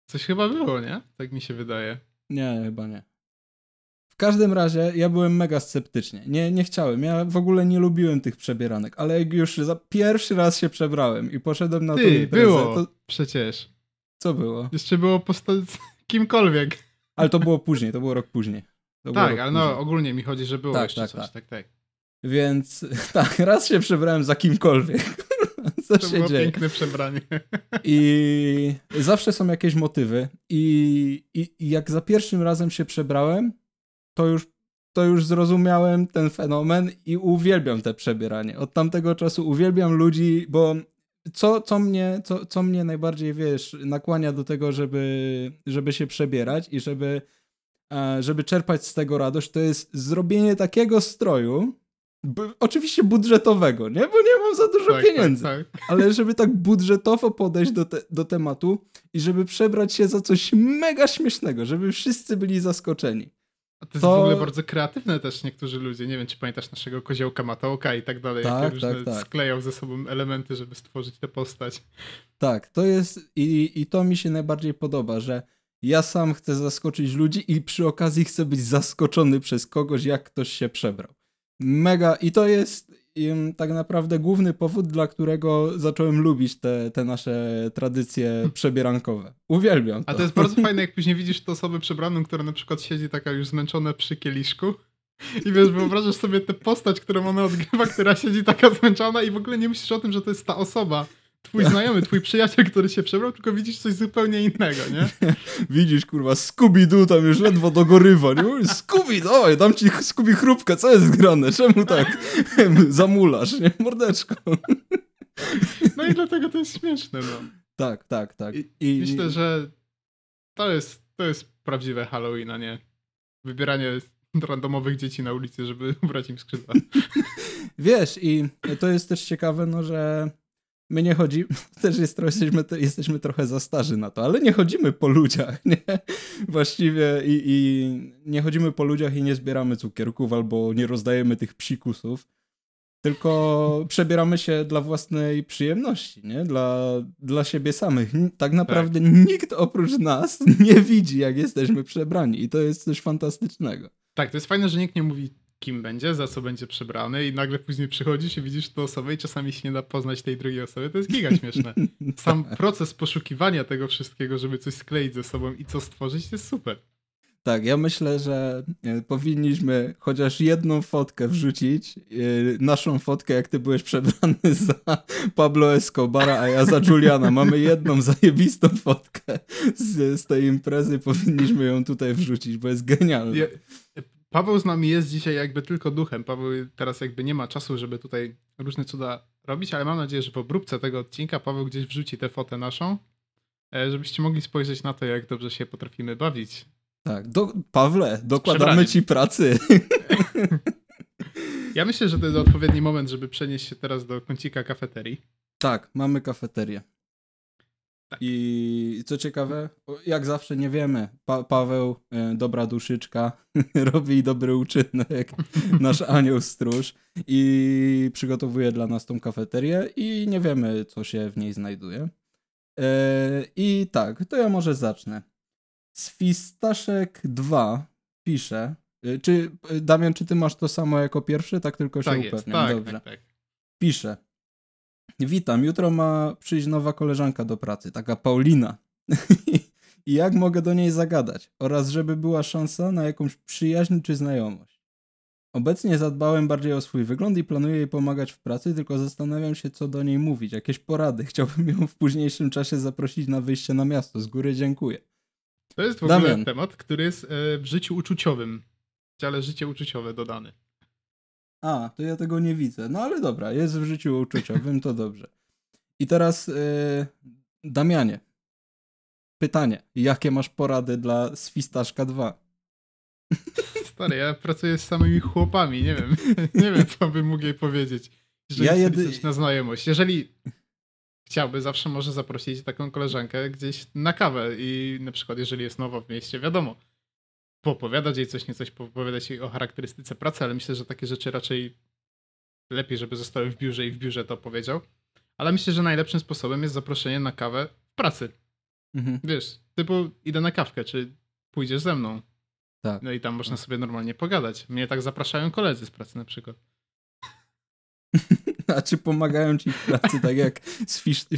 [SPEAKER 1] Coś chyba było, nie? Tak mi się wydaje.
[SPEAKER 2] Nie, chyba nie. W każdym razie ja byłem mega sceptycznie. Nie, nie chciałem. Ja w ogóle nie lubiłem tych przebieranek, ale jak już za pierwszy raz się przebrałem i poszedłem na tą
[SPEAKER 1] Ty,
[SPEAKER 2] imprezę,
[SPEAKER 1] było.
[SPEAKER 2] to
[SPEAKER 1] Przecież.
[SPEAKER 2] co było?
[SPEAKER 1] Jeszcze było posta... (laughs) kimkolwiek.
[SPEAKER 2] Ale to było później, to było rok później. To
[SPEAKER 1] tak, ale no
[SPEAKER 2] później.
[SPEAKER 1] ogólnie mi chodzi, że było
[SPEAKER 2] Tak,
[SPEAKER 1] jeszcze
[SPEAKER 2] tak,
[SPEAKER 1] coś.
[SPEAKER 2] tak.
[SPEAKER 1] Tak, tak.
[SPEAKER 2] Więc (laughs) tak, raz się przebrałem za kimkolwiek. Co
[SPEAKER 1] To
[SPEAKER 2] się
[SPEAKER 1] było
[SPEAKER 2] dzieje?
[SPEAKER 1] piękne przebranie.
[SPEAKER 2] I zawsze są jakieś motywy. I, i, I jak za pierwszym razem się przebrałem, to już, to już zrozumiałem ten fenomen i uwielbiam te przebieranie. Od tamtego czasu uwielbiam ludzi, bo co, co, mnie, co, co mnie najbardziej, wiesz, nakłania do tego, żeby, żeby się przebierać i żeby, e, żeby czerpać z tego radość, to jest zrobienie takiego stroju, oczywiście budżetowego, nie? Bo nie mam za dużo
[SPEAKER 1] tak,
[SPEAKER 2] pieniędzy
[SPEAKER 1] Tak, tak.
[SPEAKER 2] ale żeby tak budżetowo podejść do, te, do tematu i żeby przebrać się za coś mega śmiesznego, żeby wszyscy byli zaskoczeni.
[SPEAKER 1] A to jest
[SPEAKER 2] To-
[SPEAKER 1] w ogóle bardzo kreatywne też niektórzy ludzie. Nie wiem, czy pamiętasz naszego koziołka Matołka i tak dalej.
[SPEAKER 2] Tak,
[SPEAKER 1] jakie
[SPEAKER 2] tak, tak.
[SPEAKER 1] sklejał ze sobą elementy, żeby stworzyć tę postać.
[SPEAKER 2] Tak, to jest i, i to mi się najbardziej podoba, że ja sam chcę zaskoczyć ludzi i przy okazji chcę być zaskoczony przez kogoś, jak ktoś się przebrał. Mega i to jest tak naprawdę główny powód, dla którego zacząłem lubić te, te nasze tradycje (laughs) przebierankowe. Uwielbiam to.
[SPEAKER 1] A to jest bardzo (laughs) fajne, jak później widzisz tę osobę przebraną, która na przykład siedzi taka już zmęczona przy kieliszku. (laughs) I wiesz, wyobrażasz sobie tę postać, którą ona odgrywa, która siedzi taka zmęczona i w ogóle nie myślisz o tym, że to jest ta osoba. Twój znajomy, twój przyjaciel, który się przebrał, tylko widzisz coś zupełnie innego, nie? (laughs)
[SPEAKER 2] Widzisz, kurwa, Scooby-Doo tam już ledwo dogorywa, nie? Mówisz, Scooby, dawaj, dam ci Scooby chrupkę, co jest grane? Czemu tak (laughs) zamulasz, nie? Mordeczko. (laughs)
[SPEAKER 1] No i dlatego to jest śmieszne, no.
[SPEAKER 2] Tak, tak, tak.
[SPEAKER 1] I-
[SPEAKER 2] I,
[SPEAKER 1] Myślę, że to jest, to jest prawdziwe Halloween, a nie wybieranie randomowych dzieci na ulicy, żeby ubrać im skrzydła.
[SPEAKER 2] Wiesz, i to jest też ciekawe, no, że my nie chodzimy, (laughs) też jest, jesteśmy, jesteśmy trochę za starzy na to, ale nie chodzimy po ludziach, (laughs) nie? Właściwie i, i nie chodzimy po ludziach i nie zbieramy cukierków albo nie rozdajemy tych psikusów, tylko przebieramy się dla własnej przyjemności, nie? Dla, dla siebie samych. Tak naprawdę nikt oprócz nas (laughs) nie widzi, jak jesteśmy przebrani i to jest coś fantastycznego.
[SPEAKER 1] Tak, to jest fajne, że nikt nie mówi, kim będzie, za co będzie przebrany i nagle później przychodzisz i widzisz tę osobę i czasami się nie da poznać tej drugiej osoby. To jest giga śmieszne. (laughs) Sam proces poszukiwania tego wszystkiego, żeby coś skleić ze sobą i co stworzyć, jest super.
[SPEAKER 2] Tak, ja myślę, że e, powinniśmy chociaż jedną fotkę wrzucić. e, Naszą fotkę, jak ty byłeś przebrany (laughs) za Pablo Escobara, a ja za Juliana. Mamy jedną zajebistą fotkę z, z tej imprezy. Powinniśmy ją tutaj wrzucić, bo jest genialna.
[SPEAKER 1] Je, Paweł z nami jest dzisiaj jakby tylko duchem. Paweł teraz jakby nie ma czasu, żeby tutaj różne cuda robić, ale mam nadzieję, że w obróbce tego odcinka Paweł gdzieś wrzuci tę fotę naszą, e, żebyście mogli spojrzeć na to, jak dobrze się potrafimy bawić.
[SPEAKER 2] Tak, do, Pawle, dokładamy ci pracy. (laughs)
[SPEAKER 1] Ja myślę, że to jest odpowiedni moment, żeby przenieść się teraz do kącika kafeterii.
[SPEAKER 2] Tak, mamy kafeterię.
[SPEAKER 1] Tak.
[SPEAKER 2] I co ciekawe, jak zawsze nie wiemy, pa Paweł, e, dobra duszyczka, (laughs) robi dobry uczynek, (laughs) nasz anioł stróż i przygotowuje dla nas tą kafeterię i nie wiemy, co się w niej znajduje. E, I tak, to ja może zacznę. Swistaszek 2 pisze. e, Czy, Damian, czy ty masz to samo jako pierwszy? Tak tylko się
[SPEAKER 1] Tak jest,
[SPEAKER 2] upewniam.
[SPEAKER 1] tak,
[SPEAKER 2] Dobrze.
[SPEAKER 1] tak, tak.
[SPEAKER 2] Pisze. Witam, jutro ma przyjść nowa koleżanka do pracy, taka Paulina. (laughs) I jak mogę do niej zagadać? Oraz żeby była szansa na jakąś przyjaźń czy znajomość. Obecnie zadbałem bardziej o swój wygląd i planuję jej pomagać w pracy, tylko zastanawiam się, co do niej mówić. Jakieś porady. (laughs) Chciałbym ją w późniejszym czasie zaprosić na wyjście na miasto. Z góry dziękuję.
[SPEAKER 1] To jest w ogóle
[SPEAKER 2] Damian.
[SPEAKER 1] temat, który jest e, w życiu uczuciowym. W dziale życie uczuciowe dodany.
[SPEAKER 2] A, to ja tego nie widzę. No ale dobra, jest w życiu uczuciowym, to dobrze. I teraz, yy, Damianie, pytanie. Jakie masz porady dla Swistaszka 2?
[SPEAKER 1] Stary, ja pracuję z samymi chłopami, nie wiem. (laughs) Nie wiem, co bym mógł jej powiedzieć. Jeżeli
[SPEAKER 2] Ja
[SPEAKER 1] ja
[SPEAKER 2] jedy-
[SPEAKER 1] na znajomość. Jeżeli chciałby, zawsze może zaprosić taką koleżankę gdzieś na kawę i na przykład jeżeli jest nowa w mieście, wiadomo, poopowiadać jej coś, nie coś, poopowiadać jej o charakterystyce pracy, ale myślę, że takie rzeczy raczej lepiej, żeby zostały w biurze i w biurze to powiedział. Ale myślę, że najlepszym sposobem jest zaproszenie na kawę w pracy.
[SPEAKER 2] Mhm.
[SPEAKER 1] Wiesz, typu idę na kawkę, czy pójdziesz ze mną.
[SPEAKER 2] Tak.
[SPEAKER 1] No i tam można sobie normalnie pogadać. Mnie tak zapraszają koledzy z pracy na przykład.
[SPEAKER 2] A (laughs) czy pomagają ci w pracy, tak jak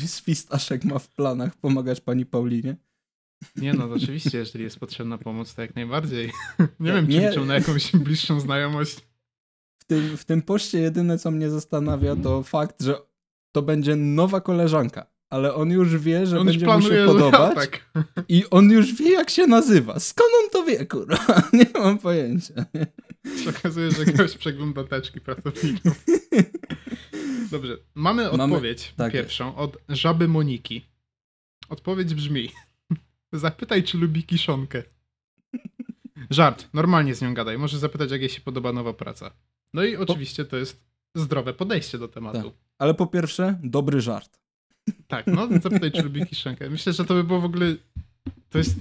[SPEAKER 2] Swistaszek ma w planach pomagać pani Paulinie?
[SPEAKER 1] Nie no, oczywiście, jeżeli jest potrzebna pomoc, to jak najbardziej. (laughs) Nie wiem, czy
[SPEAKER 2] nie-
[SPEAKER 1] liczą na jakąś (laughs) bliższą znajomość.
[SPEAKER 2] W tym, w tym poście jedyne, co mnie zastanawia, to fakt, że to będzie nowa koleżanka. Ale on już wie, że
[SPEAKER 1] On
[SPEAKER 2] będzie mu się (laughs) podobać
[SPEAKER 1] tak.
[SPEAKER 2] i on już wie, jak się nazywa. Skąd on to wie, kurwa? Nie mam pojęcia.
[SPEAKER 1] Okazuje, że ktoś przegląda teczki pracowników. Dobrze, mamy
[SPEAKER 2] Mamy-
[SPEAKER 1] odpowiedź
[SPEAKER 2] tak
[SPEAKER 1] pierwszą od żaby Moniki. Odpowiedź brzmi: Zapytaj, czy lubi kiszonkę. Żart, normalnie z nią gadaj. Może zapytać, jak jej się podoba nowa praca. No i oczywiście to jest zdrowe podejście do tematu.
[SPEAKER 2] Ale po pierwsze, dobry żart.
[SPEAKER 1] Tak, no zapytaj, czy lubi kiszonkę. Myślę, że to by było w ogóle. To jest.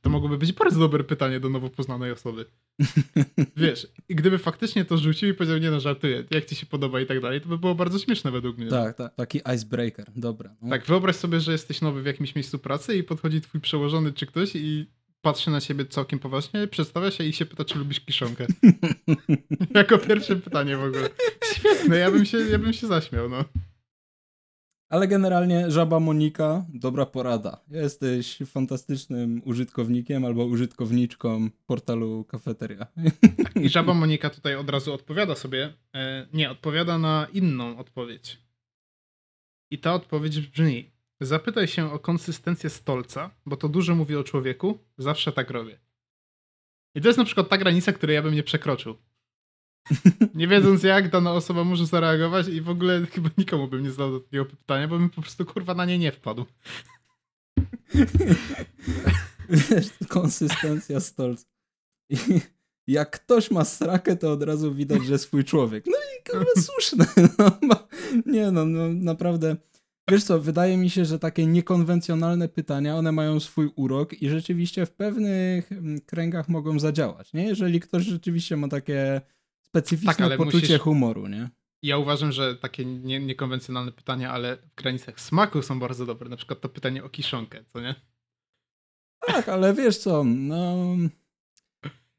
[SPEAKER 1] To mogłoby być bardzo dobre pytanie do nowo poznanej osoby. (laughs) Wiesz, i gdyby faktycznie to rzucił i powiedział, nie no, żartuję, jak ci się podoba i tak dalej, to by było bardzo śmieszne według mnie.
[SPEAKER 2] Tak, tak. Taki icebreaker. Dobra. No.
[SPEAKER 1] Tak, wyobraź sobie, że jesteś nowy w jakimś miejscu pracy i podchodzi twój przełożony czy ktoś i patrzy na ciebie całkiem poważnie, przedstawia się i się pyta, czy lubisz kiszonkę. (laughs) jako pierwsze pytanie w ogóle. Świetne, ja bym się, ja bym się zaśmiał, no.
[SPEAKER 2] Ale generalnie żaba Monika, dobra porada. Jesteś fantastycznym użytkownikiem albo użytkowniczką portalu Kafeteria.
[SPEAKER 1] I żaba Monika tutaj od razu odpowiada sobie, e, nie, odpowiada na inną odpowiedź. I ta odpowiedź brzmi, zapytaj się o konsystencję stolca, bo to dużo mówi o człowieku, zawsze tak robię. I to jest na przykład ta granica, której ja bym nie przekroczył. Nie wiedząc jak dana osoba może zareagować i w ogóle chyba nikomu bym nie zadał do takiego pytania, bo bym po prostu kurwa na nie nie wpadł.
[SPEAKER 2] Konsystencja stolca. I jak ktoś ma srakę, to od razu widać, że swój człowiek. No i kurwa (laughs) słuszne. No, nie no, no, naprawdę. Wiesz co, wydaje mi się, że takie niekonwencjonalne pytania, one mają swój urok i rzeczywiście w pewnych mm, kręgach mogą zadziałać, nie? Jeżeli ktoś rzeczywiście ma takie specyficzne
[SPEAKER 1] Tak, ale
[SPEAKER 2] poczucie
[SPEAKER 1] musisz-
[SPEAKER 2] humoru, nie?
[SPEAKER 1] Ja uważam, że takie nie, niekonwencjonalne pytania, ale w granicach smaku są bardzo dobre. Na przykład to pytanie o kiszonkę, co nie?
[SPEAKER 2] Tak, ale wiesz co, no...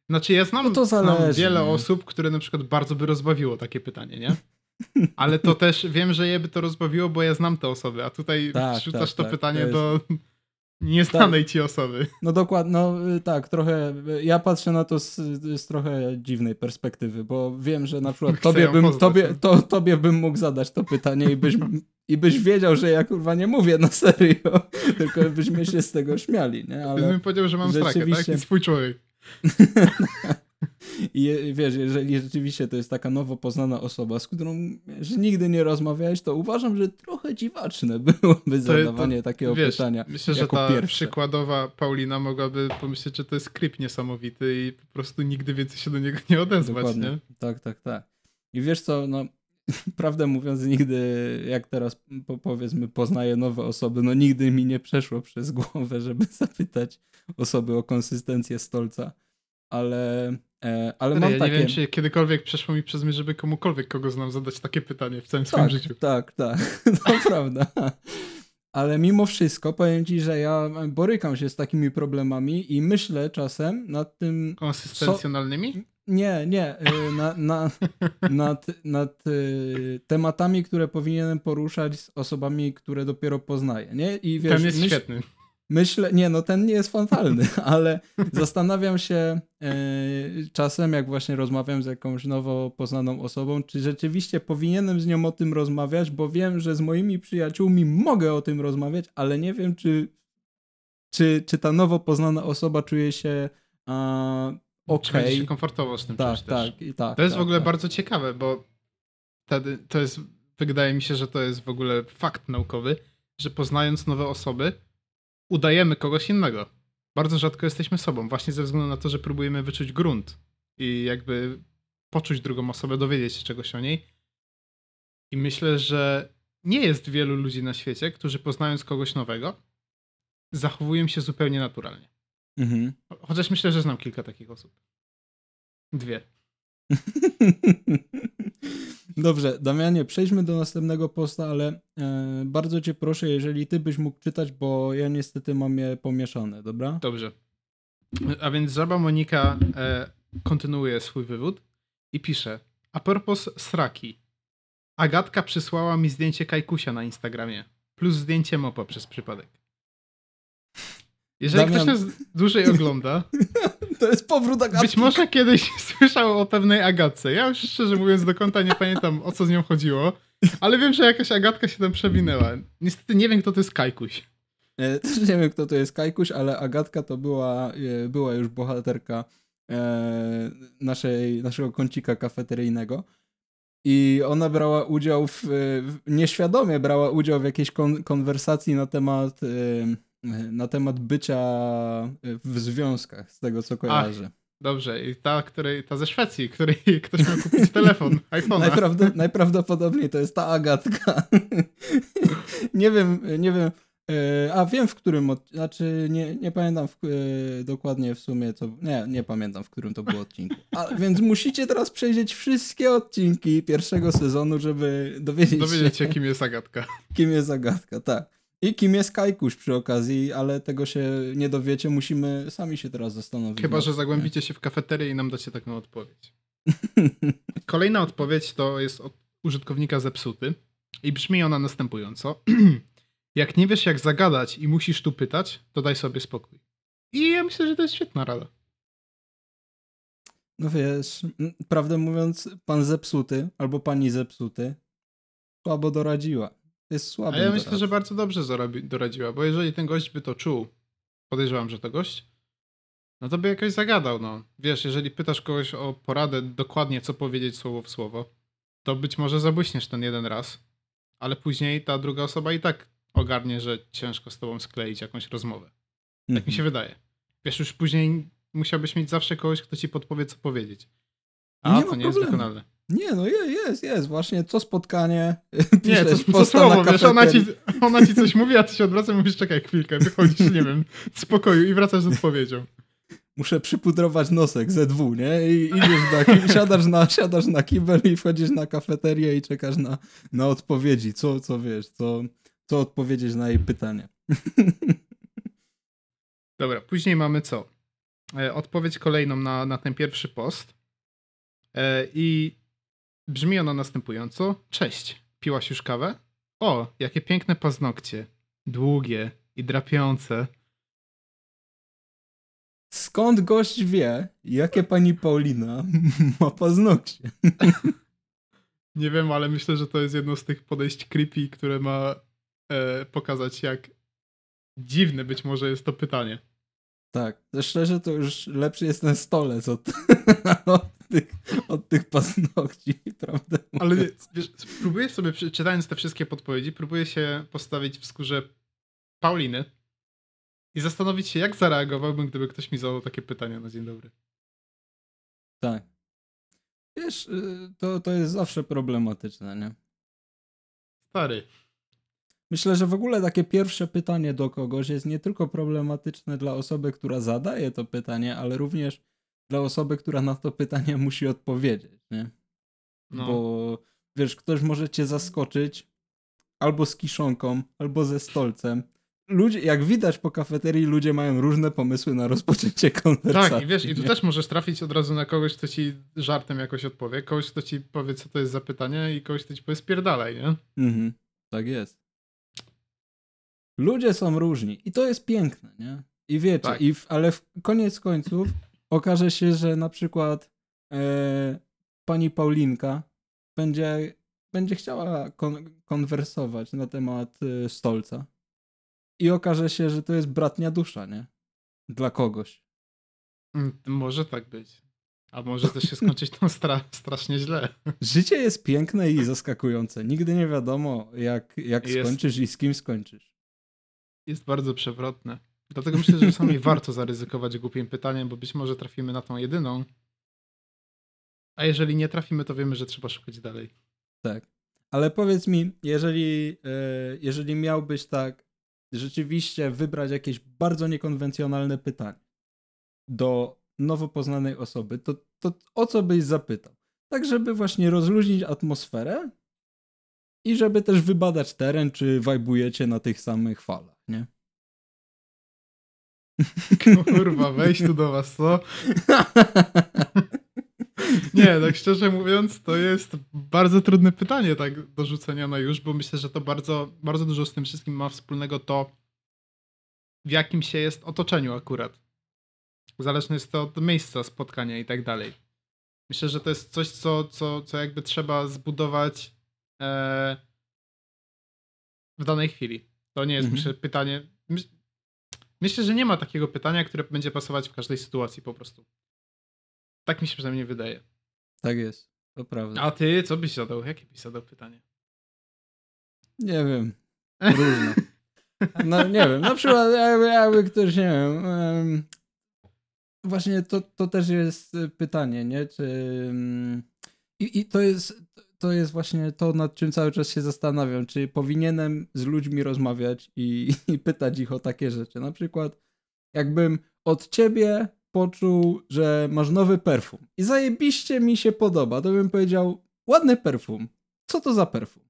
[SPEAKER 1] Znaczy ja znam,
[SPEAKER 2] No to
[SPEAKER 1] znam wiele
[SPEAKER 2] nie?
[SPEAKER 1] osób, które na przykład bardzo by rozbawiło takie pytanie, nie? (laughs) Ale to też wiem, że je by to rozbawiło, bo ja znam te osoby, a tutaj
[SPEAKER 2] Tak,
[SPEAKER 1] wrzucasz
[SPEAKER 2] tak,
[SPEAKER 1] to
[SPEAKER 2] tak,
[SPEAKER 1] pytanie
[SPEAKER 2] to jest-
[SPEAKER 1] do nieznanej ci osoby.
[SPEAKER 2] No dokładnie, no y, tak, trochę, ja patrzę na to z, z trochę dziwnej perspektywy, bo wiem, że na przykład (laughs)
[SPEAKER 1] Chcę
[SPEAKER 2] tobie bym,
[SPEAKER 1] poznać,
[SPEAKER 2] tobie,
[SPEAKER 1] no.
[SPEAKER 2] to, tobie bym mógł zadać to pytanie i byś, i byś wiedział, że ja kurwa nie mówię na serio, (laughs) tylko byśmy się z tego śmiali, nie?
[SPEAKER 1] Ale... Bym powiedział, że mam strakę, tak?
[SPEAKER 2] rzeczywiście-
[SPEAKER 1] I swój człowiek. (laughs)
[SPEAKER 2] i wiesz, jeżeli rzeczywiście to jest taka nowo poznana osoba, z którą że nigdy nie rozmawiałeś, to uważam, że trochę dziwaczne (laughs) byłoby zadawanie takiego
[SPEAKER 1] Wiesz,
[SPEAKER 2] pytania
[SPEAKER 1] myślę, że ta
[SPEAKER 2] pierwsze.
[SPEAKER 1] przykładowa Paulina mogłaby pomyśleć, że to jest kryp niesamowity i po prostu nigdy więcej się do niego nie odezwać,
[SPEAKER 2] Dokładnie.
[SPEAKER 1] nie?
[SPEAKER 2] Tak, tak, tak. I wiesz co, no (laughs) prawdę mówiąc, nigdy, jak teraz po, powiedzmy, poznaję nowe osoby, no nigdy mi nie przeszło przez głowę, żeby (laughs) zapytać osoby o konsystencję stolca, ale, e, ale mam
[SPEAKER 1] ja
[SPEAKER 2] takie...
[SPEAKER 1] nie wiem, czy kiedykolwiek przeszło mi przez myśl, żeby komukolwiek, kogo znam, zadać takie pytanie w całym swoim
[SPEAKER 2] tak,
[SPEAKER 1] życiu.
[SPEAKER 2] tak, tak, (laughs) to (laughs) prawda. Ale mimo wszystko powiem ci, że ja borykam się z takimi problemami i myślę czasem nad tym.
[SPEAKER 1] Konsystencjonalnymi?
[SPEAKER 2] Nie, nie, y, na, na, nad, nad y, tematami, które powinienem poruszać z osobami, które dopiero poznaję. Nie? I wiesz,
[SPEAKER 1] Ten jest
[SPEAKER 2] myśl-
[SPEAKER 1] świetny.
[SPEAKER 2] Myślę, nie, no ten nie jest fatalny, (laughs) ale zastanawiam się e, czasem, jak właśnie rozmawiam z jakąś nowo poznaną osobą, czy rzeczywiście powinienem z nią o tym rozmawiać, bo wiem, że z moimi przyjaciółmi mogę o tym rozmawiać, ale nie wiem, czy, czy, czy ta nowo poznana osoba czuje się a,
[SPEAKER 1] Czy będzie
[SPEAKER 2] okej.
[SPEAKER 1] się komfortowo z tym
[SPEAKER 2] Tak,
[SPEAKER 1] czuć też.
[SPEAKER 2] tak, i tak.
[SPEAKER 1] To jest
[SPEAKER 2] tak,
[SPEAKER 1] w ogóle
[SPEAKER 2] tak.
[SPEAKER 1] bardzo ciekawe, bo wtedy to jest, wydaje mi się, że to jest w ogóle fakt naukowy, że poznając nowe osoby, udajemy kogoś innego. Bardzo rzadko jesteśmy sobą, właśnie ze względu na to, że próbujemy wyczuć grunt i jakby poczuć drugą osobę, dowiedzieć się czegoś o niej. I myślę, że nie jest wielu ludzi na świecie, którzy poznając kogoś nowego, zachowują się zupełnie naturalnie.
[SPEAKER 2] Mhm.
[SPEAKER 1] Chociaż myślę, że znam kilka takich osób. Dwie. (laughs)
[SPEAKER 2] Dobrze, Damianie, przejdźmy do następnego posta, ale e, bardzo cię proszę, jeżeli ty byś mógł czytać, bo ja niestety mam je pomieszane, dobra?
[SPEAKER 1] Dobrze. A więc żaba Monika e, kontynuuje swój wywód i pisze: A propos sraki. Agatka przysłała mi zdjęcie Kajkusia na Instagramie, plus zdjęcie mopa przez przypadek. Jeżeli
[SPEAKER 2] Damian-
[SPEAKER 1] ktoś nas dłużej ogląda, (laughs)
[SPEAKER 2] To jest powrót Agatki.
[SPEAKER 1] być może kiedyś (laughs) słyszał o pewnej Agatce. Ja już szczerze mówiąc do końca nie pamiętam o co z nią chodziło, ale wiem, że jakaś Agatka się tam przewinęła. Niestety nie wiem, kto to jest Kajkuś.
[SPEAKER 2] E, (laughs) Też nie wiem, kto to jest Kajkuś, ale Agatka to była, e, była już bohaterka e, naszej, naszego kącika kafeteryjnego. I ona brała udział w, nieświadomie brała udział w jakiejś kon, konwersacji na temat, na temat bycia w związkach, z tego co kojarzę.
[SPEAKER 1] Dobrze, i ta, której, ta ze Szwecji, której (laughs) ktoś miał kupić telefon, (laughs) iPhone'a.
[SPEAKER 2] Najprawd- najprawdopodobniej to jest ta Agatka. (laughs) nie wiem, nie wiem. e, A wiem w którym, od... znaczy nie, nie pamiętam w, e, dokładnie w sumie, co, nie, nie pamiętam w którym to było odcinku. A, więc musicie teraz przejrzeć wszystkie odcinki pierwszego sezonu, żeby dowiedzieć,
[SPEAKER 1] Dowiedzieć
[SPEAKER 2] się,
[SPEAKER 1] się, kim jest Agatka.
[SPEAKER 2] kim jest Agatka, tak. I kim jest Kajkuś przy okazji, ale tego się nie dowiecie, musimy sami się teraz zastanowić.
[SPEAKER 1] Chyba, że zagłębicie się w kafeterię i nam dacie taką odpowiedź. (laughs) Kolejna odpowiedź to jest od użytkownika zepsuty i brzmi ona następująco. (clears throat) jak nie wiesz, jak zagadać i musisz tu pytać, to daj sobie spokój. I ja myślę, że to jest świetna rada.
[SPEAKER 2] No wiesz, prawdę mówiąc, pan zepsuty albo pani zepsuty słabo doradziła. Jest
[SPEAKER 1] A
[SPEAKER 2] słabym
[SPEAKER 1] ja myślę,
[SPEAKER 2] doradcą.
[SPEAKER 1] że bardzo dobrze zarabi- doradziła, bo jeżeli ten gość by to czuł, podejrzewam, że to gość, no to by jakoś zagadał, no. Wiesz, jeżeli pytasz kogoś o poradę dokładnie, co powiedzieć słowo w słowo, to być może zabłyśniesz ten jeden raz, ale później ta druga osoba i tak ogarnie, że ciężko z tobą skleić jakąś rozmowę. Tak mi się wydaje. Wiesz, już później musiałbyś mieć zawsze kogoś, kto ci podpowie, co powiedzieć. A
[SPEAKER 2] Nie
[SPEAKER 1] to nie jest
[SPEAKER 2] problemu.
[SPEAKER 1] wykonalne.
[SPEAKER 2] Nie, no je- jest, jest. Właśnie co spotkanie. (laughs)
[SPEAKER 1] Nie, to
[SPEAKER 2] posta
[SPEAKER 1] słowo, wiesz, ona ci, ona ci coś mówi, a ty się odwracasz i mówisz, czekaj chwilkę, wychodzisz, nie wiem, z pokoju i wracasz z odpowiedzią.
[SPEAKER 2] Muszę przypudrować nosek ZW, nie? I idziesz na siadasz na, siadasz na kibel i wchodzisz na kafeterię i czekasz na, na odpowiedzi. Co, co wiesz, co, co odpowiedzieć na jej pytanie. (laughs)
[SPEAKER 1] Dobra, później mamy co? E, odpowiedź kolejną na, na ten pierwszy post. E, I brzmi ona następująco. Cześć, piłaś już kawę? O, jakie piękne paznokcie. Długie i drapiące.
[SPEAKER 2] Skąd gość wie, jakie pani Paulina (laughs) ma paznokcie? (laughs)
[SPEAKER 1] Nie wiem, ale myślę, że to jest jedno z tych podejść creepy, które ma e, pokazać, jak dziwne być może jest to pytanie.
[SPEAKER 2] Tak, szczerze to już lepszy jest ten stolec od, (laughs) od, tych, od tych paznokci, prawda?
[SPEAKER 1] Ale wiesz, próbuję sobie, czytając te wszystkie podpowiedzi, próbuję się postawić w skórze Pauliny i zastanowić się, jak zareagowałbym, gdyby ktoś mi zadał takie pytania na dzień dobry.
[SPEAKER 2] Tak. Wiesz, y, to, to jest zawsze problematyczne, nie?
[SPEAKER 1] Stary,
[SPEAKER 2] Myślę, że w ogóle takie pierwsze pytanie do kogoś jest nie tylko problematyczne dla osoby, która zadaje to pytanie, ale również dla osoby, która na to pytanie (laughs) musi odpowiedzieć, nie?
[SPEAKER 1] no,
[SPEAKER 2] Bo wiesz, ktoś może cię zaskoczyć albo z kiszonką, albo ze stolcem. Ludzie, jak widać po kafeterii, ludzie mają różne pomysły na rozpoczęcie (laughs) konwersacji.
[SPEAKER 1] Tak, i wiesz, i tu
[SPEAKER 2] nie?
[SPEAKER 1] też możesz trafić od razu na kogoś, kto ci żartem jakoś odpowie, kogoś, kto ci powie, co to jest za pytanie i kogoś, kto ci powie spierdalaj, nie?
[SPEAKER 2] Mhm, tak jest. Ludzie są różni i to jest piękne, nie? I wiecie,
[SPEAKER 1] Tak.
[SPEAKER 2] i w, ale w koniec końców okaże się, że na przykład e, pani Paulinka będzie, będzie chciała kon, konwersować na temat e, stolca. I okaże się, że to jest bratnia dusza, nie? Dla kogoś.
[SPEAKER 1] Mm, Może tak być. A może też się (laughs) skończyć tą stra strasznie źle.
[SPEAKER 2] Życie jest piękne i zaskakujące. Nigdy nie wiadomo, jak, jak
[SPEAKER 1] Jest.
[SPEAKER 2] skończysz i z kim skończysz.
[SPEAKER 1] Jest bardzo przewrotne. Dlatego myślę, że czasami warto zaryzykować głupim pytaniem, bo być może trafimy na tą jedyną. A jeżeli nie trafimy, to wiemy, że trzeba szukać dalej.
[SPEAKER 2] Tak. Ale powiedz mi, jeżeli, e, jeżeli miałbyś tak rzeczywiście wybrać jakieś bardzo niekonwencjonalne pytanie do nowo poznanej osoby, to, to o co byś zapytał? Tak, żeby właśnie rozluźnić atmosferę i żeby też wybadać teren, czy wajbujecie na tych samych falach, nie?
[SPEAKER 1] Kurwa, wejść tu do was, co? Nie, tak szczerze mówiąc, to jest bardzo trudne pytanie tak do rzucenia na już, bo myślę, że to bardzo, bardzo dużo z tym wszystkim ma wspólnego to, w jakim się jest otoczeniu akurat. Zależne jest to od miejsca spotkania i tak dalej. Myślę, że to jest coś, co, co, co jakby trzeba zbudować e, w danej chwili. To nie jest,
[SPEAKER 2] Mhm.
[SPEAKER 1] myślę, pytanie. Myśl, myślę, że nie ma takiego pytania, które będzie pasować w każdej sytuacji po prostu. Tak mi się przynajmniej wydaje.
[SPEAKER 2] tak jest, to prawda.
[SPEAKER 1] A ty, co byś zadał? Jakie byś zadał pytanie?
[SPEAKER 2] Nie wiem, (laughs) różne. No nie wiem, na przykład jakby, jakby ktoś, nie wiem, em, właśnie to, to też jest pytanie, nie, czy mm, i, i to jest to jest właśnie to, nad czym cały czas się zastanawiam, czy powinienem z ludźmi rozmawiać i, (laughs) i pytać ich o takie rzeczy, na przykład jakbym od ciebie poczuł, że masz nowy perfum i zajebiście mi się podoba, to bym powiedział, ładny perfum, co to za perfum?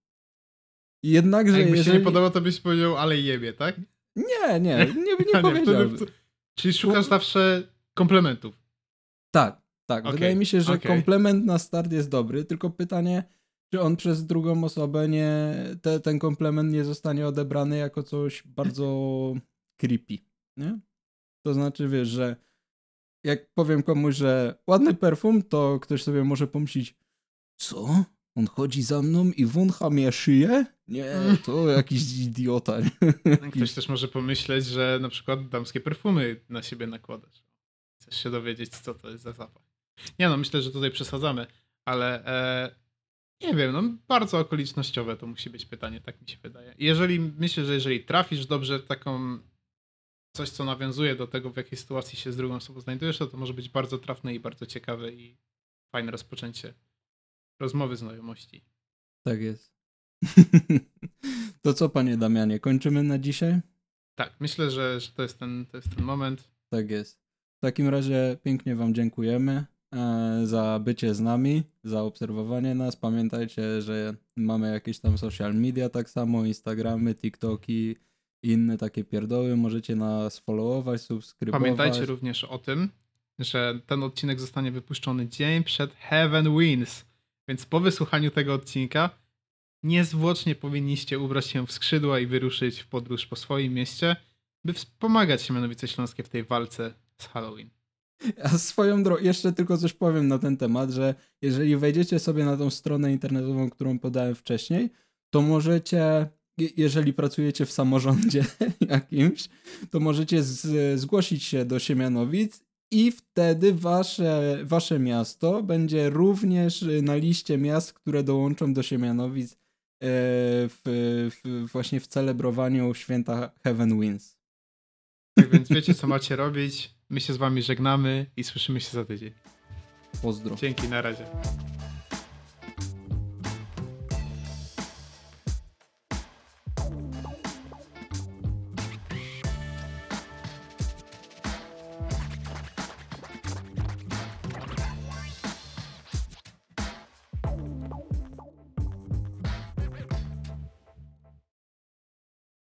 [SPEAKER 2] Jednakże
[SPEAKER 1] A jakby się
[SPEAKER 2] jeżeli...
[SPEAKER 1] nie podoba, to byś powiedział, ale jebie, tak?
[SPEAKER 2] Nie, nie, (laughs) nie, nie
[SPEAKER 1] A
[SPEAKER 2] powiedziałbym.
[SPEAKER 1] wtedy- Czyli szukasz zawsze komplementów.
[SPEAKER 2] Tak, tak.
[SPEAKER 1] Okej,
[SPEAKER 2] Wydaje mi się, że
[SPEAKER 1] okej.
[SPEAKER 2] komplement na start jest dobry, tylko pytanie, czy on przez drugą osobę nie, te, ten komplement nie zostanie odebrany jako coś bardzo creepy, nie? To znaczy, wiesz, że jak powiem komuś, że ładny perfum, to ktoś sobie może pomyśleć, co? On chodzi za mną i wącha mnie szyję? Nie, to jakiś idiota. (laughs)
[SPEAKER 1] Ktoś też może pomyśleć, że na przykład damskie perfumy na siebie nakładasz. Chcesz się dowiedzieć, co to jest za zapach. Nie no, myślę, że tutaj przesadzamy, ale e, nie wiem, no bardzo okolicznościowe to musi być pytanie, tak mi się wydaje. Jeżeli, myślę, że jeżeli trafisz dobrze taką coś, co nawiązuje do tego, w jakiej sytuacji się z drugą osobą znajdujesz, to to może być bardzo trafne i bardzo ciekawe i fajne rozpoczęcie rozmowy znajomości.
[SPEAKER 2] Tak jest. (laughs) to co, panie Damianie, kończymy na dzisiaj?
[SPEAKER 1] Tak, myślę, że, że to, jest ten, to jest ten moment.
[SPEAKER 2] Tak jest. W takim razie pięknie Wam dziękujemy za bycie z nami, za obserwowanie nas. Pamiętajcie, że mamy jakieś tam social media, tak samo Instagramy, TikToki i inne takie pierdoły. Możecie nas followować, subskrybować.
[SPEAKER 1] Pamiętajcie również o tym, że ten odcinek zostanie wypuszczony dzień przed Heaven Wins. Więc po wysłuchaniu tego odcinka niezwłocznie powinniście ubrać się w skrzydła i wyruszyć w podróż po swoim mieście, by wspomagać Siemianowice Śląskie w tej walce z Halloween.
[SPEAKER 2] A swoją drogą, jeszcze tylko coś powiem na ten temat, że jeżeli wejdziecie sobie na tą stronę internetową, którą podałem wcześniej, to możecie, je- jeżeli pracujecie w samorządzie (laughs) jakimś, to możecie z, zgłosić się do Siemianowic i wtedy wasze, wasze miasto będzie również na liście miast, które dołączą do Siemianowic e, w, w, właśnie w celebrowaniu święta Heaven Wins.
[SPEAKER 1] Tak więc wiecie, co macie robić. My się z wami żegnamy i słyszymy się za tydzień.
[SPEAKER 2] Pozdro.
[SPEAKER 1] Dzięki, na razie.